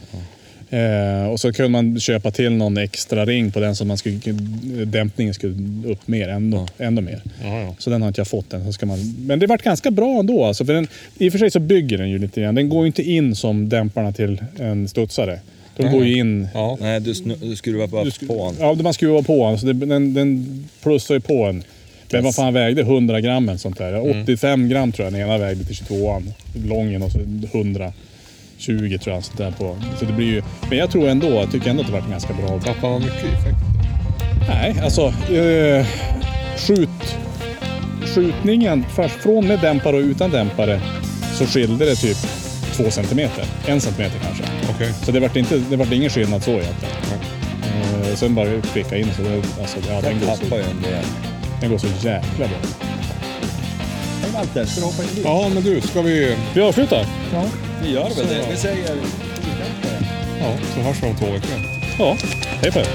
Eh, och så kunde man köpa till någon extra ring på den så man skulle, dämpningen skulle upp mer, ändå, ändå mer. Ja, ja. Så den har inte jag fått än. Så ska man, men det vart ganska bra ändå. Alltså, för den, I och för sig så bygger den ju lite grann. Den går ju inte in som dämparna till en studsare. De går ju in... Ja. Nej, du, snu, du skruvar bara Du sk- på den. Ja, man skruvar på den. Så det, den, den plussar ju på en. Men vad fan vägde 100 gram eller sånt där. 85 gram tror jag den ena vägde till 22an. Lången och så 120 tror jag. Sånt där på. Så det blir ju, men jag tror ändå, jag tycker ändå att det varit ganska bra. Tappar man mycket effekt? Nej, alltså eh, skjut, skjutningen först från med dämpare och utan dämpare så skilde det typ två centimeter. En centimeter kanske. Okej. Så det vart, inte, det vart ingen skillnad så egentligen. Eh, sen bara klicka in så det, alltså, ja, den, Den går så, ju en del. den går så jäkla bra. Hej Malte, ska du hoppa in bil? Ja, men du, ska vi... Vi avslutar? Ja, vi gör väl det. Vi säger... Ja, så hörs vi om två veckor. Ja. Hej på er.